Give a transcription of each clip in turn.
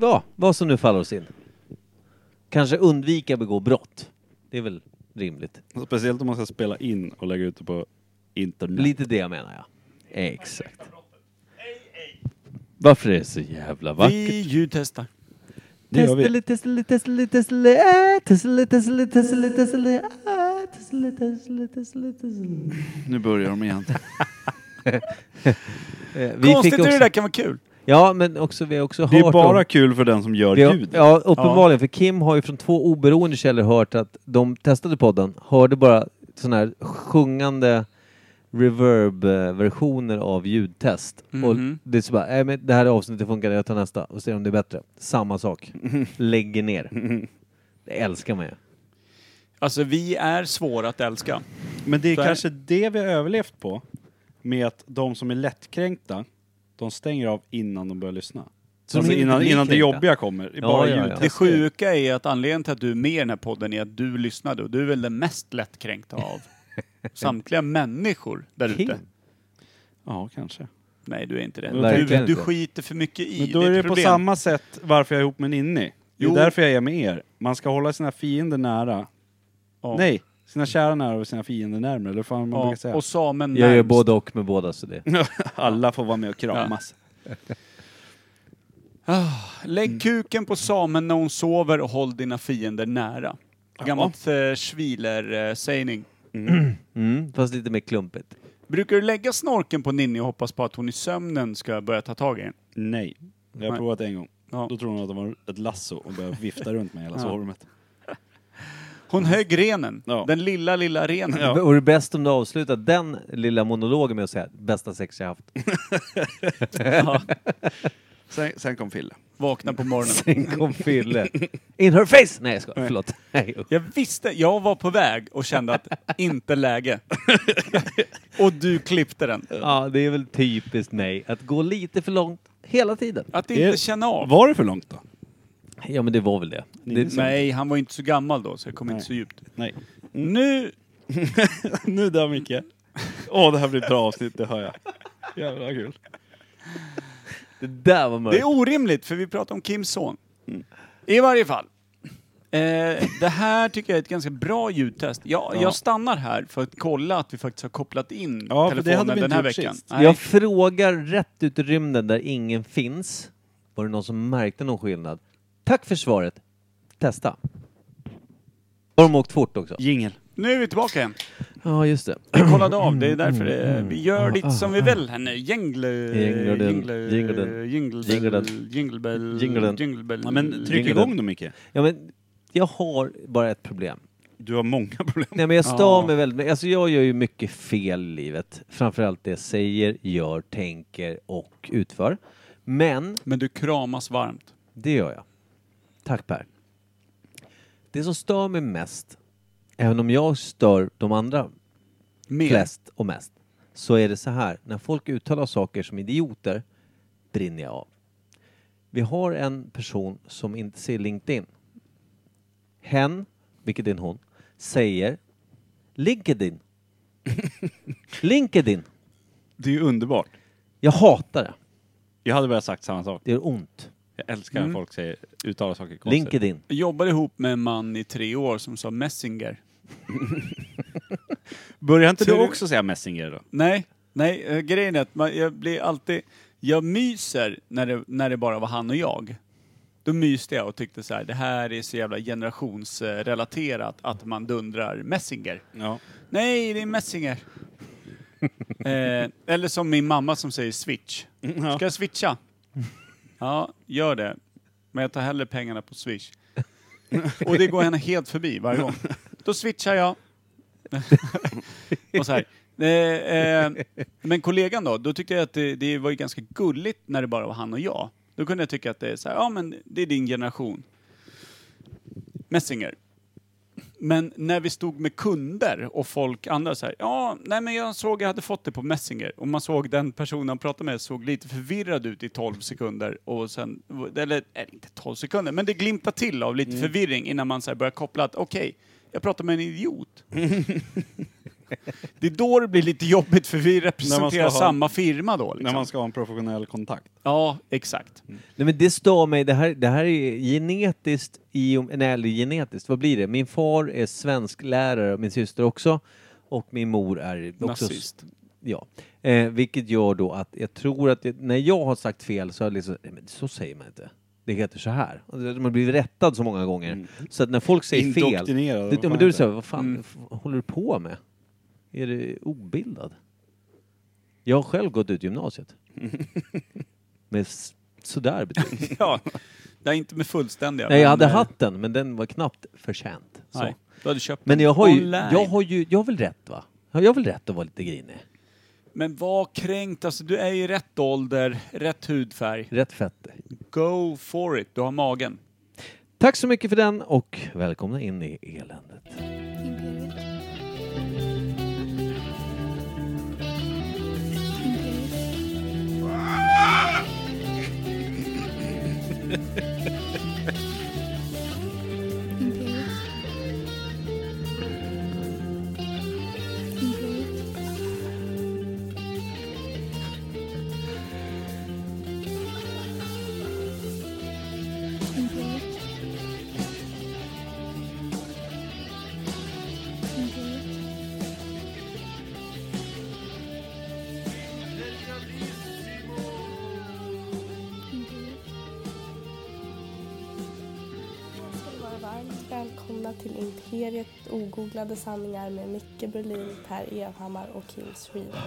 Ja, vad som nu faller oss in. Kanske undvika begå brott. Det är väl rimligt. Speciellt om man ska spela in och lägga ut det på internet. Lite det menar jag. Exakt. Varför är det så jävla vackert? Vi ljudtestar. Det gör vi. Testele, testele, testele, äh, testele, testele, testele, testele, äh, testele, testele, testele, testele. Nu börjar de igen. Eh, Vi Konstigt fick hur det också, där kan vara kul. Ja, men också, vi har också Det är hört bara om, kul för den som gör vi har, ljud. Ja, uppenbarligen. För Kim har ju från två oberoende källor hört att de testade podden, hörde bara sådana här sjungande reverb-versioner av ljudtest. Mhm. Och det är så bara, äh, men det här avsnittet funkar, jag tar nästa och ser om det är bättre. Samma sak. Lägger ner. Det älskar man ju. Alltså vi är svåra att älska. Men det är Så är kanske det vi har överlevt på. Med att de som är lättkränkta, de stänger av innan de börjar lyssna. Så alltså innan, innan det jobbiga kommer. Ja, bara ja, ja. Det sjuka är att anledningen till att du är med i den här podden är att du lyssnade och du är väl den mest lättkränkta av samtliga människor där ute. Ja, kanske. Nej, du är inte det. Du, du skiter för mycket i. Men då är det på samma sätt varför jag är ihop med Ninni. Det är Jo. därför jag är med er. Man ska hålla sina fiender nära. Ja. Nej, sina kära nära och sina fiender närmare. Eller vad fan man Ja, brukar säga. och samen Jag gör närmst. både och med båda så det. Alla får vara med och kramas. Lägg kuken på samen när hon sover och håll dina fiender nära. Gammalt uh, Schwiler-sägning. Mm, fast lite mer klumpigt. Brukar du lägga snorken på Ninni och hoppas på att hon i sömnen ska börja ta tag i den? Nej. Jag har Nej. provat det en gång. Ja. Då tror hon att det var ett lasso och började vifta runt mig hela Ja. sovrummet. Hon högg renen. Ja. Den lilla, lilla renen. Ja. Och det är bäst om du avslutar den lilla monologen med att säga bästa sex jag haft. Ja. Sen, sen kom Fille. Vakna på morgonen. Sen kom Fille. In her face! Nej jag skojar, förlåt. Nej. Jag visste, jag var på väg och kände att inte läge. och du klippte den. Ja, det är väl typiskt mig att gå lite för långt hela tiden. Att inte känna av. Var det för långt då? Ja, men det var väl det. Det Nej, han var inte så gammal då, så jag kom Nej. inte så djupt. Nej. Nu, nu där Micke. Åh, det här blir ett bra avsnitt, det hör jag. Jävla kul. det där var det mörkt. är orimligt för vi pratar om Kims son. I varje fall. Eh, det här tycker jag är ett ganska bra ljudtest. Jag, Ja. jag stannar här för att kolla att vi faktiskt har kopplat in Ja, för det telefonen hade vi den inte här gjort veckan. sist. Nej. Jag frågar rätt ut i rymden där ingen finns. Var det någon som märkte någon skillnad? Tack för svaret. Testa. Har de åkt fort också? Jingel. Nu är vi tillbaka igen. Ja, just det. Vi kollade av, det är därför det, vi gör lite som vi vill här nu. Jingle, Jingle, jingle, jingle, jingle, jingle, jingle. Ja, men tryck igång då Micke. Ja, men jag har bara ett problem. Du har många problem. Nej, men jag stör mig väldigt. Alltså jag gör ju mycket fel i livet. Framförallt det jag säger, gör, tänker och utför. Men Men du kramas varmt. Det gör jag. Tack Per. Det som stör mig mest, även om jag stör de andra Mer. flest och mest, så är det så här. När folk uttalar saker som idioter brinner jag av. Vi har en person som inte ser LinkedIn. Hen, vilket är en hon, säger LinkedIn. LinkedIn. Det är ju underbart. Jag hatar det. Jag hade börjat sagt samma sak. Det gör ont. Jag älskar Mm. när folk säger, uttalar saker konstigt. LinkedIn. Jag jobbade ihop med en man i tre år som sa Messinger. Börjar inte du Ser du- också säga Messenger då? Nej, nej, eh, grejen är att man, jag blir alltid... Jag myser när det, när det bara var han och jag. Då myste jag och tyckte så här, det här är så jävla generationsrelaterat att man dundrar Messinger. Ja. Nej, det är Messinger. eh, eller som min mamma som säger switch. ja. Ska jag switcha? Ja, gör det. Men jag tar hellre pengarna på swish. Och det går henne helt förbi varje gång. Då switchar jag. och så här. Eh, eh, men kollegan då, då tyckte jag att det, det var ju ganska gulligt när det bara var han och jag. Då kunde jag tycka att det är så här, ja men det är din generation. Messinger. Men när vi stod med kunder och folk andra så här, ja, nej men jag såg jag hade fått det på Messenger och man såg den personen han pratade med såg lite förvirrad ut i 12 sekunder och sen, eller äh, inte 12 sekunder, men det glimtade till av lite förvirring innan man så här började koppla att okej, jag pratar med en idiot. Det är då det blir lite jobbigt för vi representerar ha- samma firma då. Liksom. När man ska ha en professionell kontakt. Ja, exakt. Nej men det stör mig, det här, det här är genetiskt, i, nej eller genetiskt, vad blir det? Min far är svensklärare och min syster också. Och min mor är också... Nazist. Ja. Eh, vilket gör då att jag tror att det, när jag har sagt fel så har jag liksom, nej men så säger man inte. Det heter så här. Och det- Man blir rättad så många gånger. Så att när folk säger fel, Indoktrinerad, det, vad ja, men fan då är det så här, vad fan Mm. f- håller du på med? Är du obildad? Jag har själv gått ut gymnasiet. Med s- sådär betyg. Ja, det är inte med fullständiga. Nej, jag men, hade eh, hatten, men den var knappt förtjänt. Så. Nej, du hade köpt Men jag har, ju, online. jag har ju, jag har väl rätt va? Jag har väl rätt att vara lite grinig? Men var kränkt, alltså du är i rätt ålder, rätt hudfärg. Rätt fett. Go for it, du har magen. Tack så mycket för den och välkomna in i eländet. Imperiet. Till Imperiet ogooglade sanningar med Micke Berlin, Per Evhammar och Kim Schreeder.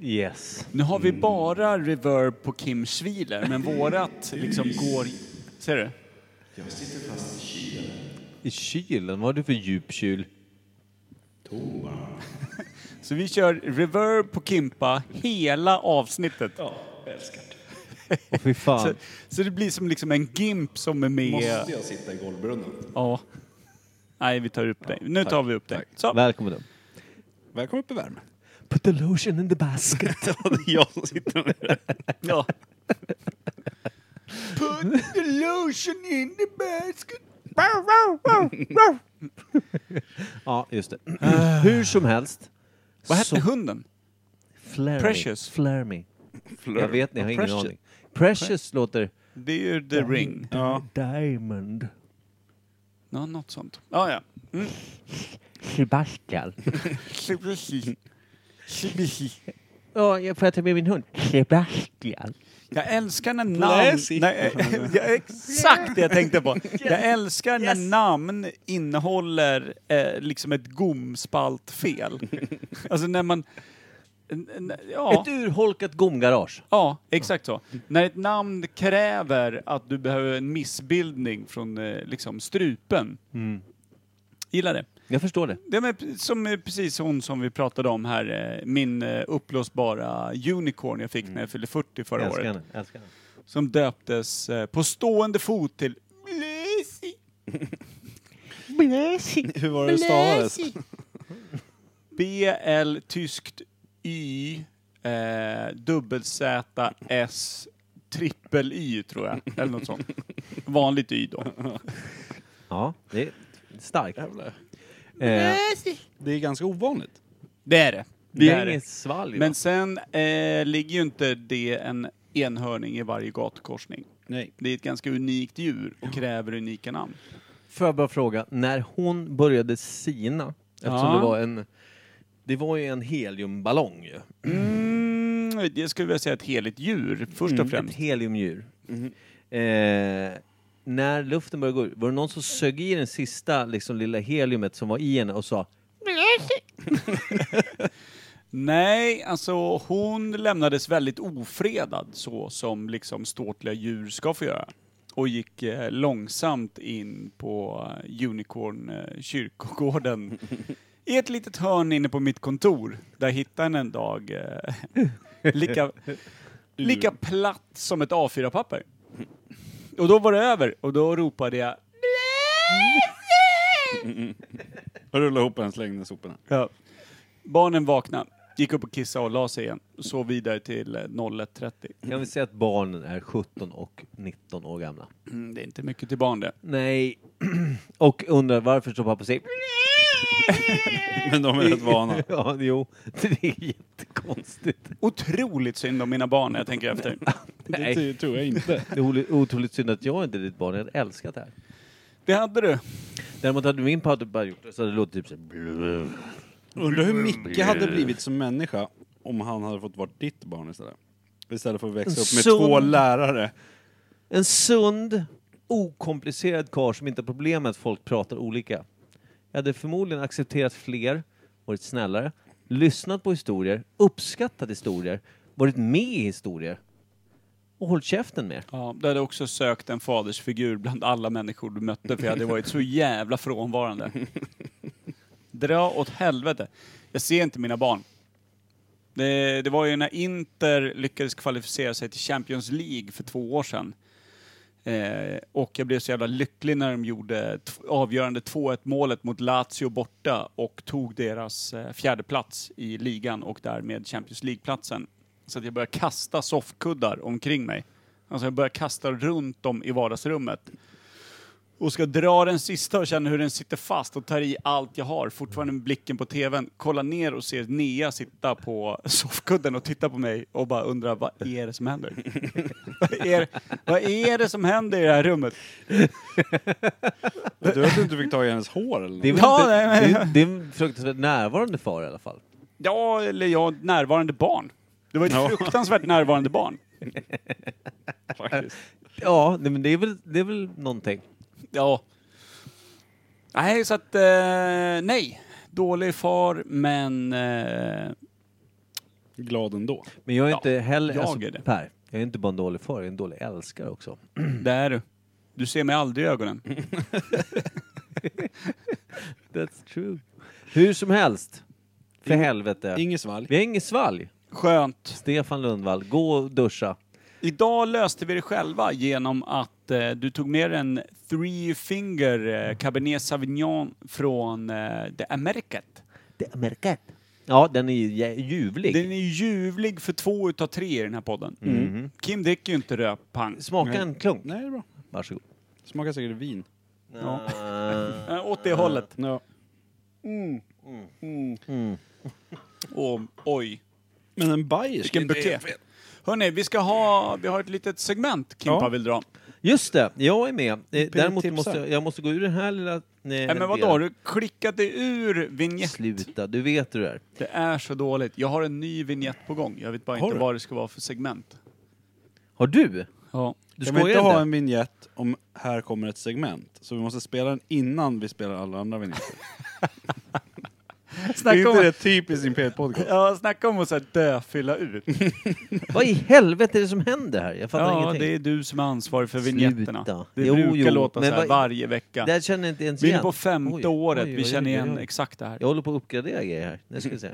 Yes. Nu har vi bara reverb på Kim Schwiler, men vårat liksom går... Ser du? I kylen, vad har du för djup kyl? Så vi kör reverb på Kimpa hela avsnittet. Åh fy Så, fan. så det blir som liksom en GIMP som är med... Måste jag sitta i golvbrunnen? Ja. Nej, vi tar upp dig. Nu tar vi upp dig. Så. Välkommen då. Välkommen upp i värmen. Put the lotion in the basket. Ja, det är jag som sitter med det. Ja. Put the lotion in the basket. ja, just det. Hur som helst. Vad hette så- hunden? Flare Precious. Me. Flare me. Jag vet, ni har ingen aning. Precious låter... Det är ju The Ring. Ja. Diamond. Ja, något sånt. Ja, ja. Mm. Sebastian. Ja, jag får jag ta med min hund? Sebastian. Jag älskar när namn... Nej, ja, exakt det jag tänkte på. Jag älskar när namn innehåller eh, liksom ett gomspaltfel. Alltså när man... Ja, Ett urholkat gomgarage. ja, exakt så. När ett namn kräver att du behöver en missbildning från eh, liksom strupen. Gillar det. Jag förstår det. Det är som är precis hon som vi pratade om här, eh, min eh, uppblåsbara unicorn jag fick när jag fyllde 40 förra Älskar året. henne. Älskar henne. Som döptes eh, på stående fot till Blasi. Hur var det stavades? BL tyskt Y eh, dubbel Z S trippel Y tror jag. Eller något sånt. Vanligt Y då. Ja, det är starkt. Jävlar. Eh, Det är ganska ovanligt. Det är det. vi Det är inget svalg Men va? sen eh, ligger ju inte det en enhörning i varje gatukorsning. Nej. Det är ett ganska unikt djur och kräver unika namn. Får jag bara fråga, när hon började sina, eftersom Ja. det var en det var ju en heliumballong ju. Mm, det skulle jag säga ett heligt djur, först och Ett främst. heliumdjur. Eh, när luften började gå ut, var det någon som sög i den sista liksom, lilla heliumet som var i henne och sa Nej, alltså hon lämnades väldigt ofredad så som liksom ståtliga djur ska få göra. Och gick eh, långsamt in på eh, Unicorn eh, kyrkogården. I ett litet hörn inne på mitt kontor. Där hittade henne en dag eh, lika, lika platt som ett A4-papper. Och då var det över och då ropade jag Jag rullade ihop en slängde soporna. Ja. Barnen vaknade, gick upp och kissade och la sig igen. Sov vidare till eh, 01.30. Kan vi säga att barnen är 17 och 19 år gamla? Mm, det är inte mycket till barn det. Nej. och undrar varför står pappa och säger Men de är rätt vana. Ja, jo. Det är jättekonstigt. Otroligt synd om mina barn när jag tänker efter. Det ty- tror jag inte. Det är oli- otroligt synd att jag inte är ditt barn. Jag hade älskat det här. Det hade du. Däremot hade min pappa bara gjort det så hade det låtit typ så här... Undrar hur Micke hade blivit som människa om han hade fått vara ditt barn istället. Istället för att växa upp med Sund. två lärare. En sund, okomplicerad karl som inte har problem med att folk pratar olika. Jag hade förmodligen accepterat fler, varit snällare, lyssnat på historier, uppskattat historier, varit med i historier och hållit käften med. Ja, du hade också sökt en fadersfigur bland alla människor du mötte för jag hade varit så jävla frånvarande. Dra åt helvete. Jag ser inte mina barn. Det, det var ju när Inter lyckades kvalificera sig till Champions League för två år sedan. Eh, och jag blev så jävla lycklig när de gjorde avgörande 2-1 målet mot Lazio borta och tog deras eh, fjärde plats i ligan och därmed Champions League-platsen. Så att jag började kasta soffkuddar omkring mig. Alltså jag började kasta runt dem i vardagsrummet. Och ska dra den sista och känna hur den sitter fast och tar i allt jag har. Fortfarande med blicken på TVn. Kolla ner och ser Nea sitta på soffkudden och titta på mig och bara undra vad är det som händer? vad, är, vad är det som händer i det här rummet? Du att du inte fick tag i hennes hår eller Det är, Ja, nej, men- det, är, det är en fruktansvärt närvarande far i alla fall. Ja, eller ja, närvarande barn. Det var ett Ja. fruktansvärt närvarande barn. Faktiskt. Ja, nej, men det är väl, det är väl någonting. Ja. Nej, så att eh, nej. Dålig far, men eh, Glad ändå. Men jag är Ja, inte heller... jag alltså, är det. Per, jag är inte bara en dålig far, jag är en dålig älskare också. det är du. Du ser mig aldrig i ögonen. That's true. Hur som helst. För helvete. Inget svalg. Vi har inget svalg. Skönt. Stefan Lundvall, gå och duscha. Idag löste vi det själva genom att eh, du tog med en Three Finger eh, Cabernet Sauvignon från eh, The Americat. Är märket. Ja, den är ju ljuvlig. Den är ljuvlig för två utav tre i den här podden. Mhm. Kim dricker ju inte röppang. Smaka en klunk. Nej, det är bra. Varsågod. Smakar säkert vin. Ja. Eh, åt det hållet. Ja. mm. Och, oj. Men en bayersk Vilken fel. Hörni, vi ska ha, vi har ett litet segment Kimpa Ja. vill dra. Just det, jag är med. Eh, Däremot tipsa. måste jag, jag måste gå ur den här lilla... Nej, Nej men vadå, har du klickat dig ur vignett? Sluta, du vet hur det är. Det är så dåligt. Jag har en ny vignett på gång. Jag vet bara Har inte du? vad det ska vara för segment. Har du? Ja. Du Kan vi skojar inte inte? ha en vignett om här kommer ett segment? Så vi måste spela den innan vi spelar alla andra vignetter. är Snacka inte om, det typiskt Imperiet Podcast? ja, snacka om att så här dö, fylla ut. Vad i helvete är det som händer här? Jag fattar Ja, ingenting. det är du som är ansvarig för Sluta. vignetterna. Det Jo, brukar jo, låta men så här vad- varje vecka. Det här känner jag inte ens Vi är igen. på femte Oj, året, oj, vi oj, känner oj, igen oj. exakt det här. Jag håller på att uppgradera grejer här. Nu ska vi se.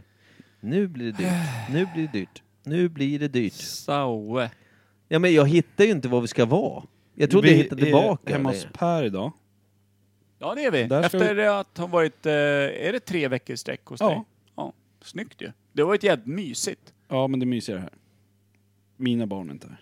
Nu blir det dyrt. Nu blir det dyrt. Nu blir det dyrt. Saue. Ja men jag hittar ju inte vad vi ska vara. Jag trodde jag hittade är tillbaka. hemma hos? Per idag. Ja, det är vi. Där ska Efter att ha varit, eh, är det tre veckor sträck hos Ja. dig? Ja. Snyggt ju. Det har varit jävligt mysigt. Ja, men det är mysigare här. Mina barn är inte här.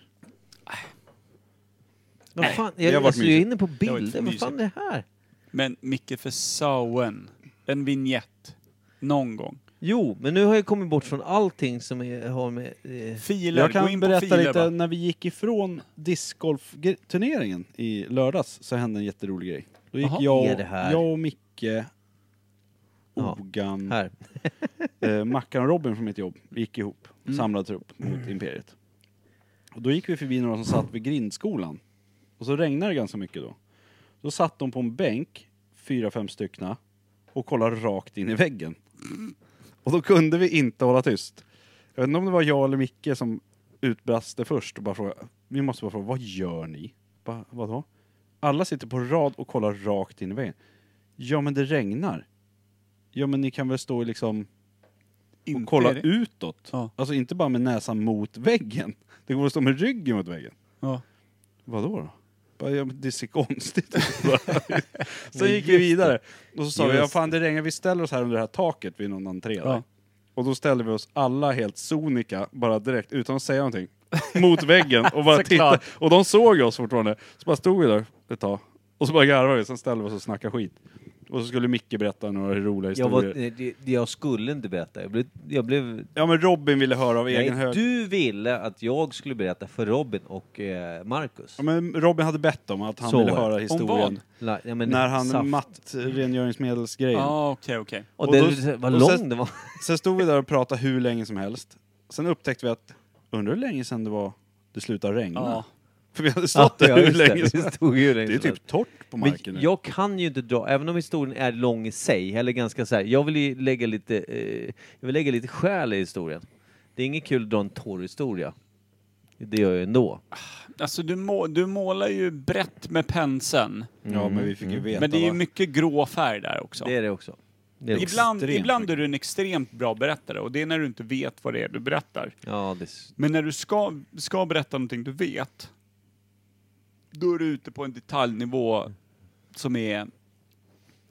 Vad fan? det har Jag, varit alltså, jag är mysigt. inne på har varit bilder. Vad fan är det här? Men Micke för Sauen. En vignett. Någon gång. Jo, men nu har jag kommit bort från allting som är, har med... Eh, Filer, Jag gå kan in på berätta filer lite, va? när vi gick ifrån discgolf-turneringen i lördags så hände en jätterolig grej. Då gick Jaha. jag, här? jag och Micke. Ogan, eh, Mackan och Robin från mitt jobb, vi gick ihop, Mm. samlad trupp mot Imperiet. Och då gick vi förbi några som satt vid grindskolan. Och så regnade det ganska mycket då. Då satt de på en bänk, fyra, fem styckna, och kollade rakt in i väggen. Och då kunde vi inte hålla tyst. Jag vet inte om det var jag eller Micke som utbrast det först och bara frågade, vi måste bara fråga, vad gör ni? Bara, vadå? Alla sitter på rad och kollar rakt in i väggen. Ja men det regnar. Ja men ni kan väl stå liksom och Inte kolla är det- utåt. Ja. Alltså inte bara med näsan mot väggen. Det går att stå med ryggen mot väggen. Ja. Vadå då? Bara, ja, men det ser konstigt ut. Sen gick vi vidare. Och så sa vi, ja Just fan det regnar, vi ställer oss här under det här taket vid någon entré där. Ja. Och då ställde vi oss alla helt sonika, bara direkt, utan att säga någonting, mot väggen och bara tittade. Och de såg oss fortfarande. Så bara stod vi där ett tag. Och så bara garvade vi, sen ställde vi oss och snackade skit. Och så skulle Micke berätta några roliga Jag, var, historier. det- det- jag skulle inte berätta. Jag blev... Jag blev Ja men Robin ville höra av egen nej, hög. du ville att jag skulle berätta för Robin och eh, Marcus. Ja, men Robin hade bett om att han Så ville var det. höra Om historien. La, ja, men När han saft. mattrengöringsmedelsgrejen. Ja, okej, okej. Och, Och det, då- vad och lång sen- det var. Sen stod vi där och pratade hur länge som helst. Sen upptäckte vi att, undrar hur länge sedan det var det slutade regna? Ja. För vi hade stått där hur just det. länge som Det helst. stod ju hur Det är typ torrt på Men marken nu. jag kan ju inte dra, även om historien är lång i sig, eller ganska så här, jag vill ju lägga lite, eh, jag vill lägga lite själ i historien. Det är inget kul att dra en torr historia. Det gör jag ändå. Alltså du, må, du målar ju brett med penseln. Ja men vi fick ju veta Men det är ju mycket grå färg där också. Det är det också. Det är. Ibland, extremt ibland är du en extremt bra berättare och det är när du inte vet vad det är du berättar. Ja, det, Men när du ska, ska berätta någonting du vet, då är du ute på en detaljnivå som är...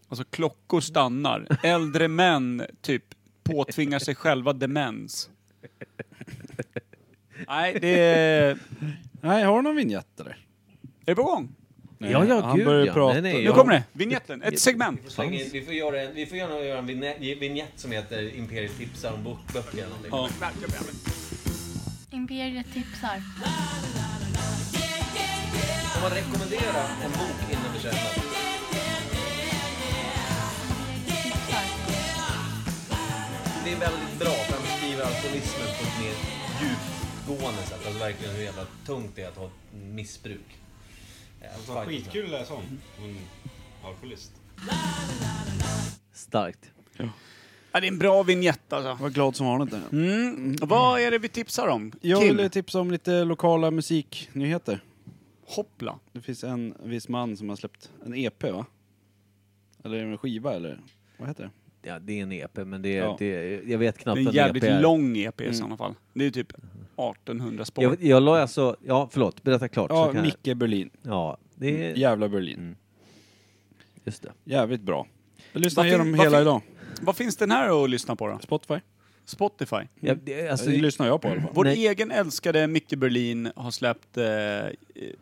Alltså klockor stannar. Äldre män typ påtvingar sig själva demens. Nej, det är... Nej, har du någon vignett eller? Är det på gång? Nej, Ja, ja, han gud, börjar ja. prata. Nej, nej, Nu Ja. kommer det! Vignetten, ett segment. vi får göra en, vi får göra en vignett som heter Imperiet tipsar om böcker eller någonting. Ja. Imperiet tipsar. Om man rekommenderar en bok innan vi. Det är väldigt bra för han beskriver alkoholismen på ett mer djupgående sätt. Alltså verkligen hur jävla tungt det är att ha ett missbruk. Ja, fight. att läsa om. En alkoholist. Starkt. Ja, det är en bra vignett alltså. Jag var glad som vanligt. Mm. Vad är det vi tipsar om? Jag Kim? ville tipsa om lite lokala musiknyheter. Hoppla. Det finns en viss man som har släppt en EP va? Eller är det en skiva eller? Vad heter det? Ja, det är en EP, men det är, Ja. det jag vet Det knappt är en vad jävligt EP är. lång EP i Mm. sådana fall. Det är typ 1800 spår. Jag, jag la alltså, ja förlåt, berätta klart. så Ja, kan jag- Micke Berlin. Ja, det är, Jävla Berlin. Mm. just det. Jävligt bra. Jag lyssnar Vad igenom vad hela idag. Vad finns den här att lyssna på då? Spotify. Spotify. Ja, det, alltså, det lyssnar jag på i alla fall. Vår Nej. egen älskade Micke Berlin har släppt eh,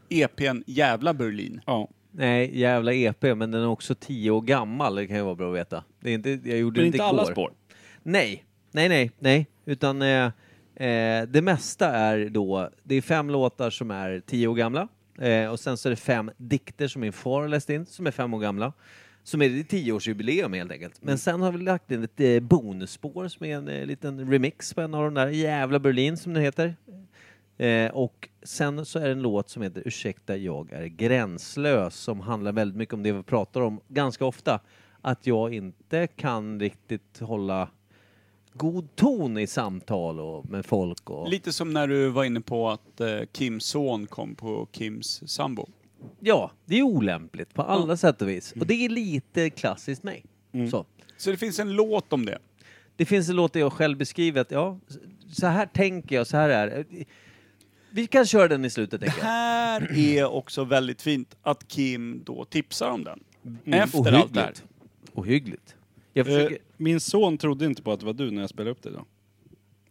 EPn Jävla Berlin. Ja. nej, jävla EP, men den är också tio år gammal, det kan ju vara bra att veta. Det är inte, jag gjorde Men det inte inte alla igår. spår. Nej, nej, nej, nej. Utan eh, eh, det mesta är då, det är fem låtar som är tio år gamla. Eh, och sen så är det fem dikter som min far har läst in, som är fem år gamla. Som är det tioårsjubileum helt enkelt. Men sen har vi lagt in ett eh, bonusspår som är en eh, liten remix på en av de där, Jävla Berlin som den heter. Eh, och sen så är det en låt som heter Ursäkta, jag är gränslös som handlar väldigt mycket om det vi pratar om ganska ofta. Att jag inte kan riktigt hålla god ton i samtal och med folk. Och... Lite som när du var inne på att eh, Kims son kom på Kims sambo. Ja, det är olämpligt på alla sätt och vis. Och det är lite klassiskt mig. Så. Så det finns en låt om det. Det finns en låt där jag själv beskriver att ja, så här tänker jag, så här är det. Vi kan köra den i slutet Det tänker jag. här är också väldigt fint att Kim då tipsar om den. Mm, Efter allt det här. Ohyggligt. Ohyggligt. Jag Eh, försöker... min son trodde inte på att det var du när jag spelade upp det idag.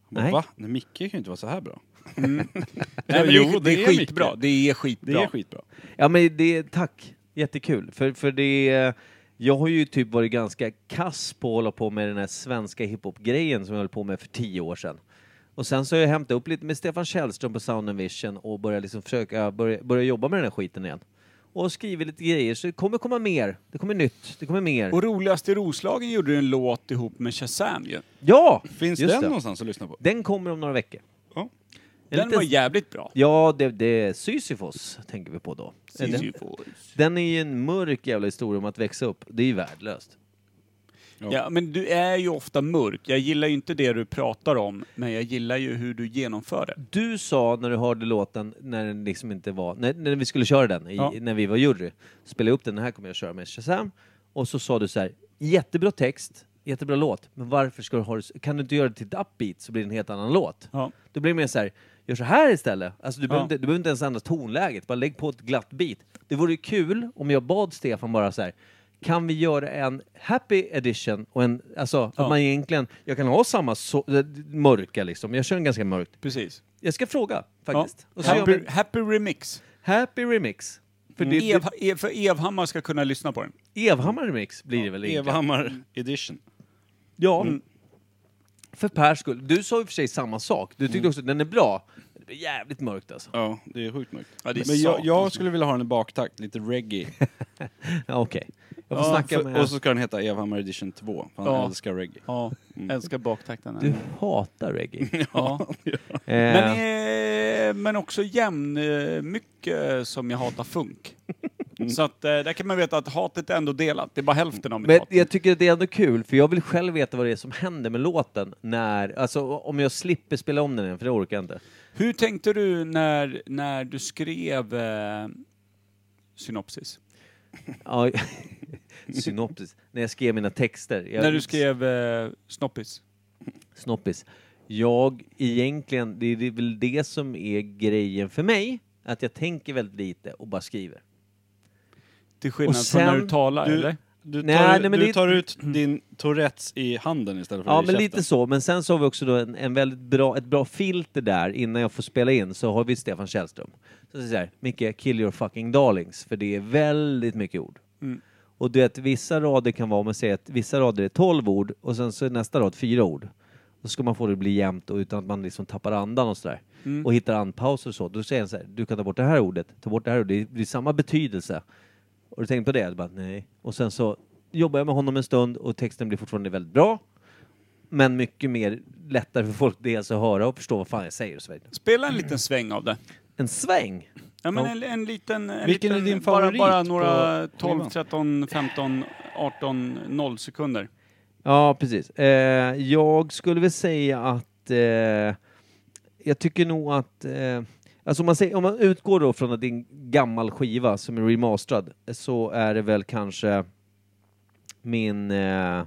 Han bara, Nej. va? Nej, Micke kan ju inte vara så här bra. Nej, men Jo, det, det, är skitbra. Det är skitbra. Det är skitbra. Ja men det, tack. Jättekul. För, för det, jag har ju typ varit ganska kass på att hålla på med den här svenska hiphop-grejen som jag höll på med för tio år sedan. Och sen så har jag hämtat upp lite med Stefan Källström på Sound and Vision och börjat liksom försöka börja, börja jobba med den här skiten igen. Och skrivit lite grejer, så det kommer komma mer. Det kommer nytt, det kommer mer. Och roligast i Roslagen gjorde du en låt ihop med Shazam ju. Ja! Finns den det. någonstans att lyssna på? Den kommer om några veckor. Ja. En Den liten- var jävligt bra. Ja, det, det är Sisyfos tänker vi på då. Den, Sisyphos. den är ju en mörk jävla historia om att växa upp. Det är ju värdelöst. Ja, men du är ju ofta mörk. Jag gillar ju inte det du pratar om, men jag gillar ju hur du genomför det. Du sa när du hörde låten, när den liksom inte var, när, när vi skulle köra den, i, Ja. när vi var jury, spela upp den, den här kommer jag köra med Shazam, och så sa du så här, jättebra text, jättebra låt, men varför ska du ha kan du inte göra det till ett upbeat så blir det en helt annan låt? Ja. Då blir det mer så här, gör så här istället. Alltså du, behöver, inte, du behöver inte ens ändra tonläget, bara lägg på ett glatt beat. Det vore ju kul om jag bad Stefan bara så här, kan vi göra en happy edition och en, alltså att man egentligen, jag kan ha samma så, äh, mörka liksom, jag kör en ganska mörkt. Precis. Jag ska fråga faktiskt. Och så gör Happy, en happy remix. happy remix. För, det, Ev, Ev, för Evhammar ska kunna lyssna på den. Evhammar remix blir det väl egentligen? Evhammar edition. Ja. För Pers skull. Du sa och för sig samma sak. Du tyckte också att den är bra. Det blir jävligt mörkt alltså. Ja, det är sjukt mörkt. Ja, det är Men jag, satans jag skulle vilja ha den i baktakt, lite reggae. Ja, Okej. Jag får Ja, snacka för, med... Och så ska den heta Evhammar edition 2, för han Ja. älskar reggae. Ja, älskar baktakten. Du hatar reggae. Ja. eh, Men, eh, men också jämn eh, mycket som jag hatar funk. Så att eh, där kan man veta att hatet är ändå delat. Det är bara hälften av mitt Men hat. jag tycker att det är ändå kul, för jag vill själv veta vad det är som händer med låten när, alltså om jag slipper spela om den igen, för det orkar jag inte. Hur tänkte du när, när du skrev eh, synopsis? Ja, synopsis. När jag skrev mina texter. Jag, när du skrev eh, snoppis? Snoppis. Jag, egentligen, det är väl det som är grejen för mig, att jag tänker väldigt lite och bara skriver. Till skillnad Och från när sen- du talar, du- eller? Du tar, Nej, nej, men du det- tar ut din Tourettes i handen istället för Ja, i men käften. lite så. Men sen så har vi också då en, en väldigt bra, ett bra filter där innan jag får spela in så har vi Stefan Källström. Så säger så här, Micke, kill your fucking darlings, för det är väldigt mycket ord. Mm. Och du vet, vissa rader kan vara, om man säger att vissa rader är 12 ord och sen så är nästa rad fyra ord. Då ska man få det att bli jämnt och utan att man liksom tappar andan och sådär. Mm. Och hittar andpauser och så. Då säger han så här, du kan ta bort det här ordet, ta bort det här ordet, det är- det är samma betydelse. Och du tänkt på det? Jag bara, nej. Och sen så jobbar jag med honom en stund och texten blir fortfarande väldigt bra. Men mycket mer lättare för folk dels att höra och förstå vad fan jag säger och så vidare. Spela en liten sväng av det. En sväng! Ja, men en, en liten... En Vilken liten, är din bara, favorit bara på några 12, skivan? 13, 15, 18, 0 sekunder. Ja, precis. Eh, jag skulle väl säga att eh, jag tycker nog att eh, Alltså om man, säger, om man utgår då från att det är en gammal skiva som är remasterad så är det väl kanske min... Eh,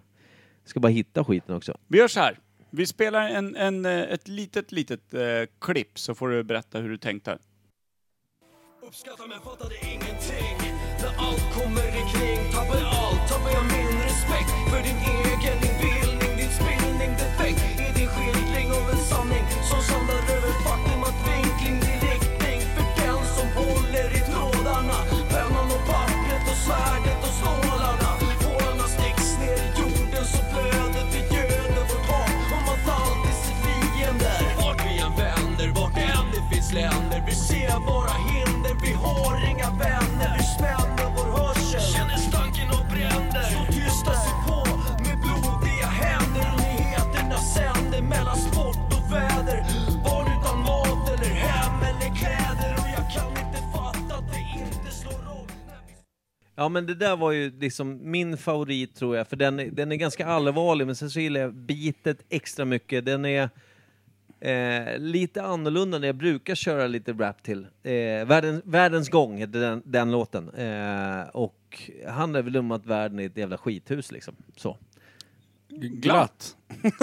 ska bara hitta skiten också. Vi gör så här. Vi spelar en, en, eh, ett litet, litet eh, klipp så får du berätta hur du tänkte. Uppskattar men fattade ingenting När allt kommer ikring Tappar allt, tappar jag min respekt För din egen, ser våra hinder, vi har inga vänner. Vi spänner vår hörsel, känner stanken och bränder Så tysta sig på med blodiga händer. Och nyheterna sänder mellan sport och väder. Barn utan mat eller hem eller kläder. Och jag kan inte fatta att det inte slår om Ja men det där var ju liksom min favorit tror jag, för den, den är ganska allvarlig men sen så gillar jag bitet extra mycket. Den är eh, lite annorlunda när jag brukar köra lite rap till. Eh, Världen, Världens gång heter den, den låten. Eh, och handlar väl om att världen är ett jävla skithus liksom. Så. Glatt.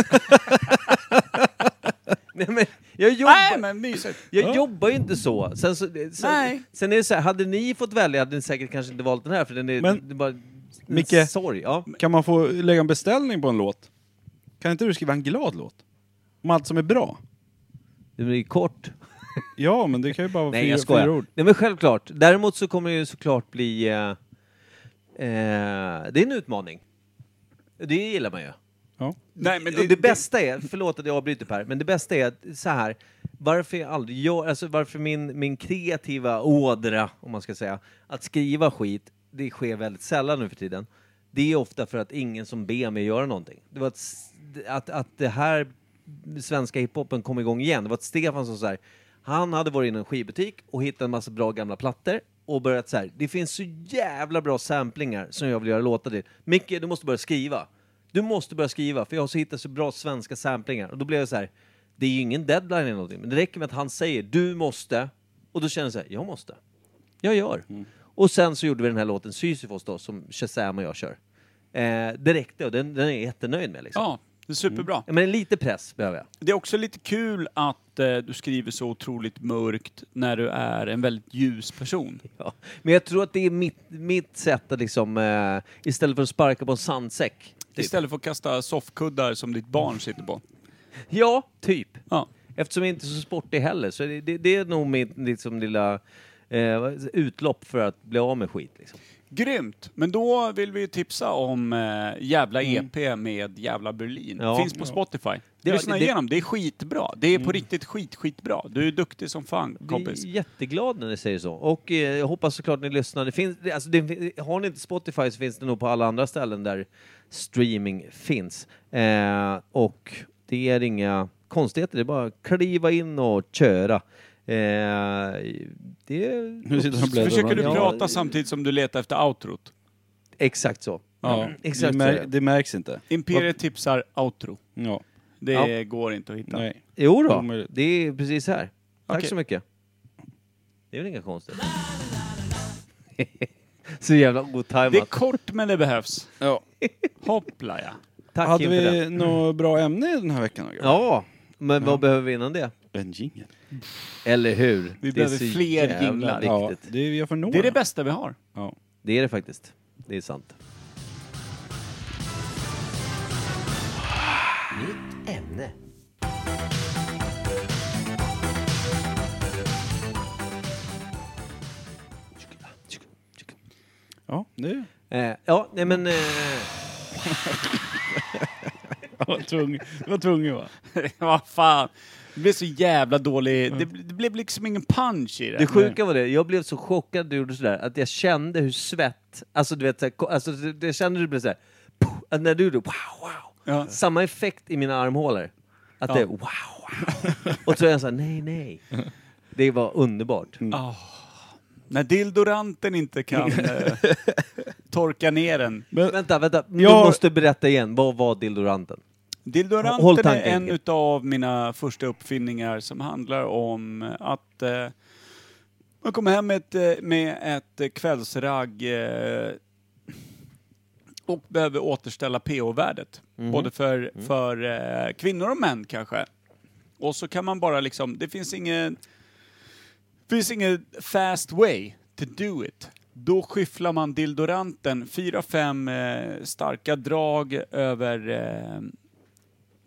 Nej men jag jobbar, Nej, men mysigt. jag jobbar ju inte så. Sen, så, sen, Nej. sen är det så här, hade ni fått välja hade ni säkert kanske inte valt den här för den är, Men- det är bara Micke. sorg. Ja. Kan man få lägga en beställning på en låt? Kan inte du skriva en glad låt? Om allt som är bra? Det blir kort. Ja, men det kan ju bara vara Nej, fyra, skojar. fyra ord. Nej, men självklart. Däremot så kommer det ju såklart bli... Eh, eh, det är en utmaning. Det gillar man ju. Ja. Nej, men det, det, bästa är, förlåt att jag avbryter Per, men det bästa är att så här, varför jag aldrig gör, alltså varför min, min kreativa ådra, om man ska säga, att skriva skit, det sker väldigt sällan nu för tiden. Det är ofta för att ingen som ber mig göra någonting. Det var att, att, att det här svenska hiphopen kom igång igen. Det var att Stefan som så här, han hade varit i en skivbutik och hittat en massa bra gamla plattor och börjat så här, det finns så jävla bra samplingar som jag vill göra låtar till. Micke, du måste börja skriva. Du måste börja skriva, för jag har så hittat så bra svenska samplingar. Och då blev jag så här, det är ju ingen deadline eller någonting, men det räcker med att han säger du måste, och då känner jag så här, jag måste. Jag gör. Och sen så gjorde vi den här låten Sisyfos då, som Shazam och jag kör. Eh, det räckte och den, den är jag jättenöjd med liksom. Ja, det är superbra. Ja, Men lite press behöver jag. Det är också lite kul att eh, du skriver så otroligt mörkt när du är en väldigt ljus person. Ja. Men jag tror att det är mitt, mitt sätt att liksom, eh, istället för att sparka på en sandsäck. Typ. Istället för att kasta soffkuddar som ditt barn sitter på. Ja, typ. Ja. Eftersom jag inte är så sportig heller, så det, det, det är nog mitt liksom, lilla eh, utlopp för att bli av med skit. Liksom. Grymt! Men då vill vi ju tipsa om eh, Jävla EP med Jävla Berlin. Ja. Finns på Spotify. Det- Lyssna det- igenom, det är skitbra. Det är på riktigt skit, skitbra. Du är duktig som fan, kompis. Vi är jätteglada när ni säger så. Och eh, jag hoppas såklart ni lyssnar. Det finns, det- alltså, det, har ni inte Spotify så finns det nog på alla andra ställen där streaming finns. Eh, och det är inga konstigheter, det är bara att kliva in och köra. Eh, det Nu sitter han. Försöker du Ja, prata samtidigt som du letar efter outrot? exakt så. Ja, Exakt det, mär, det. det märks inte. Imperiet tipsar outro. Ja. Det Ja. går inte att hitta. Nej. Jo då, det är precis här. Tack Okej. så mycket. Det är väl inga konstigt. så jävla Det är otajmat. kort men det behövs. Ja. Hoppla ja. Tack Hade vi något bra ämne den här veckan? då? Ja, men vad behöver vi innan det? En jingel. Eller hur? Vi Det är behöver fler jinglar. Ja, Viktigt. det är för några. Det är det bästa vi har. Ja. Det är det faktiskt. Det är sant. Nytt ämne. Ja, det Eh, ja, nej men... Eh, var tvungen. Det var tvungen va? Vad fan. Det blev så jävla dålig. Det, det blev liksom ingen punch i det. det sjuka var det, jag blev så chockad att du gjorde sådär, att jag kände hur svett... Alltså du vet, så här, ko- alltså, det, det kände du blev såhär... Puh, att när du gjorde wow, wow. Ja. Samma effekt i mina armhålor. Att Ja. det wow, wow. Och så är jag såhär, nej, nej. Det var underbart. När dildoranten inte kan eh, torka ner den. Men, Vänta, vänta. Du Jag- måste berätta igen. Vad var dildoranten? Håll Dildoranten är en utav mina första uppfinningar som handlar om att eh, man kommer hem med ett, eh, med ett eh, kvällsragg eh, och behöver återställa pH-värdet. Både för, för eh, kvinnor och män kanske. Och så kan man bara liksom, det finns ingen finns ingen fast way to do it. Då skyfflar man dildoranten fyra, fem eh, starka drag över eh,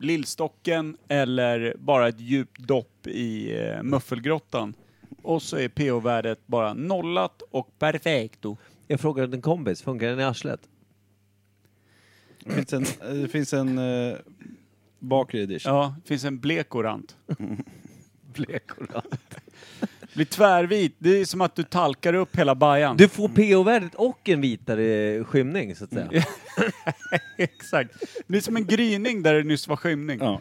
lillstocken eller bara ett djupt dopp i eh, muffelgrottan. Och så är pH-värdet bara nollat och perfekto. Jag frågade en kompis, funkar den i arslet? det finns en, det finns en uh, bakre edition. Ja, det finns en blekorant. Blekorant. Blir tvärvit. Det är som att du talkar upp hela bajan. Du får pH-värdet och en vitare skymning, så att säga. Exakt. Det blir som en gryning där det nyss var skymning. Ja.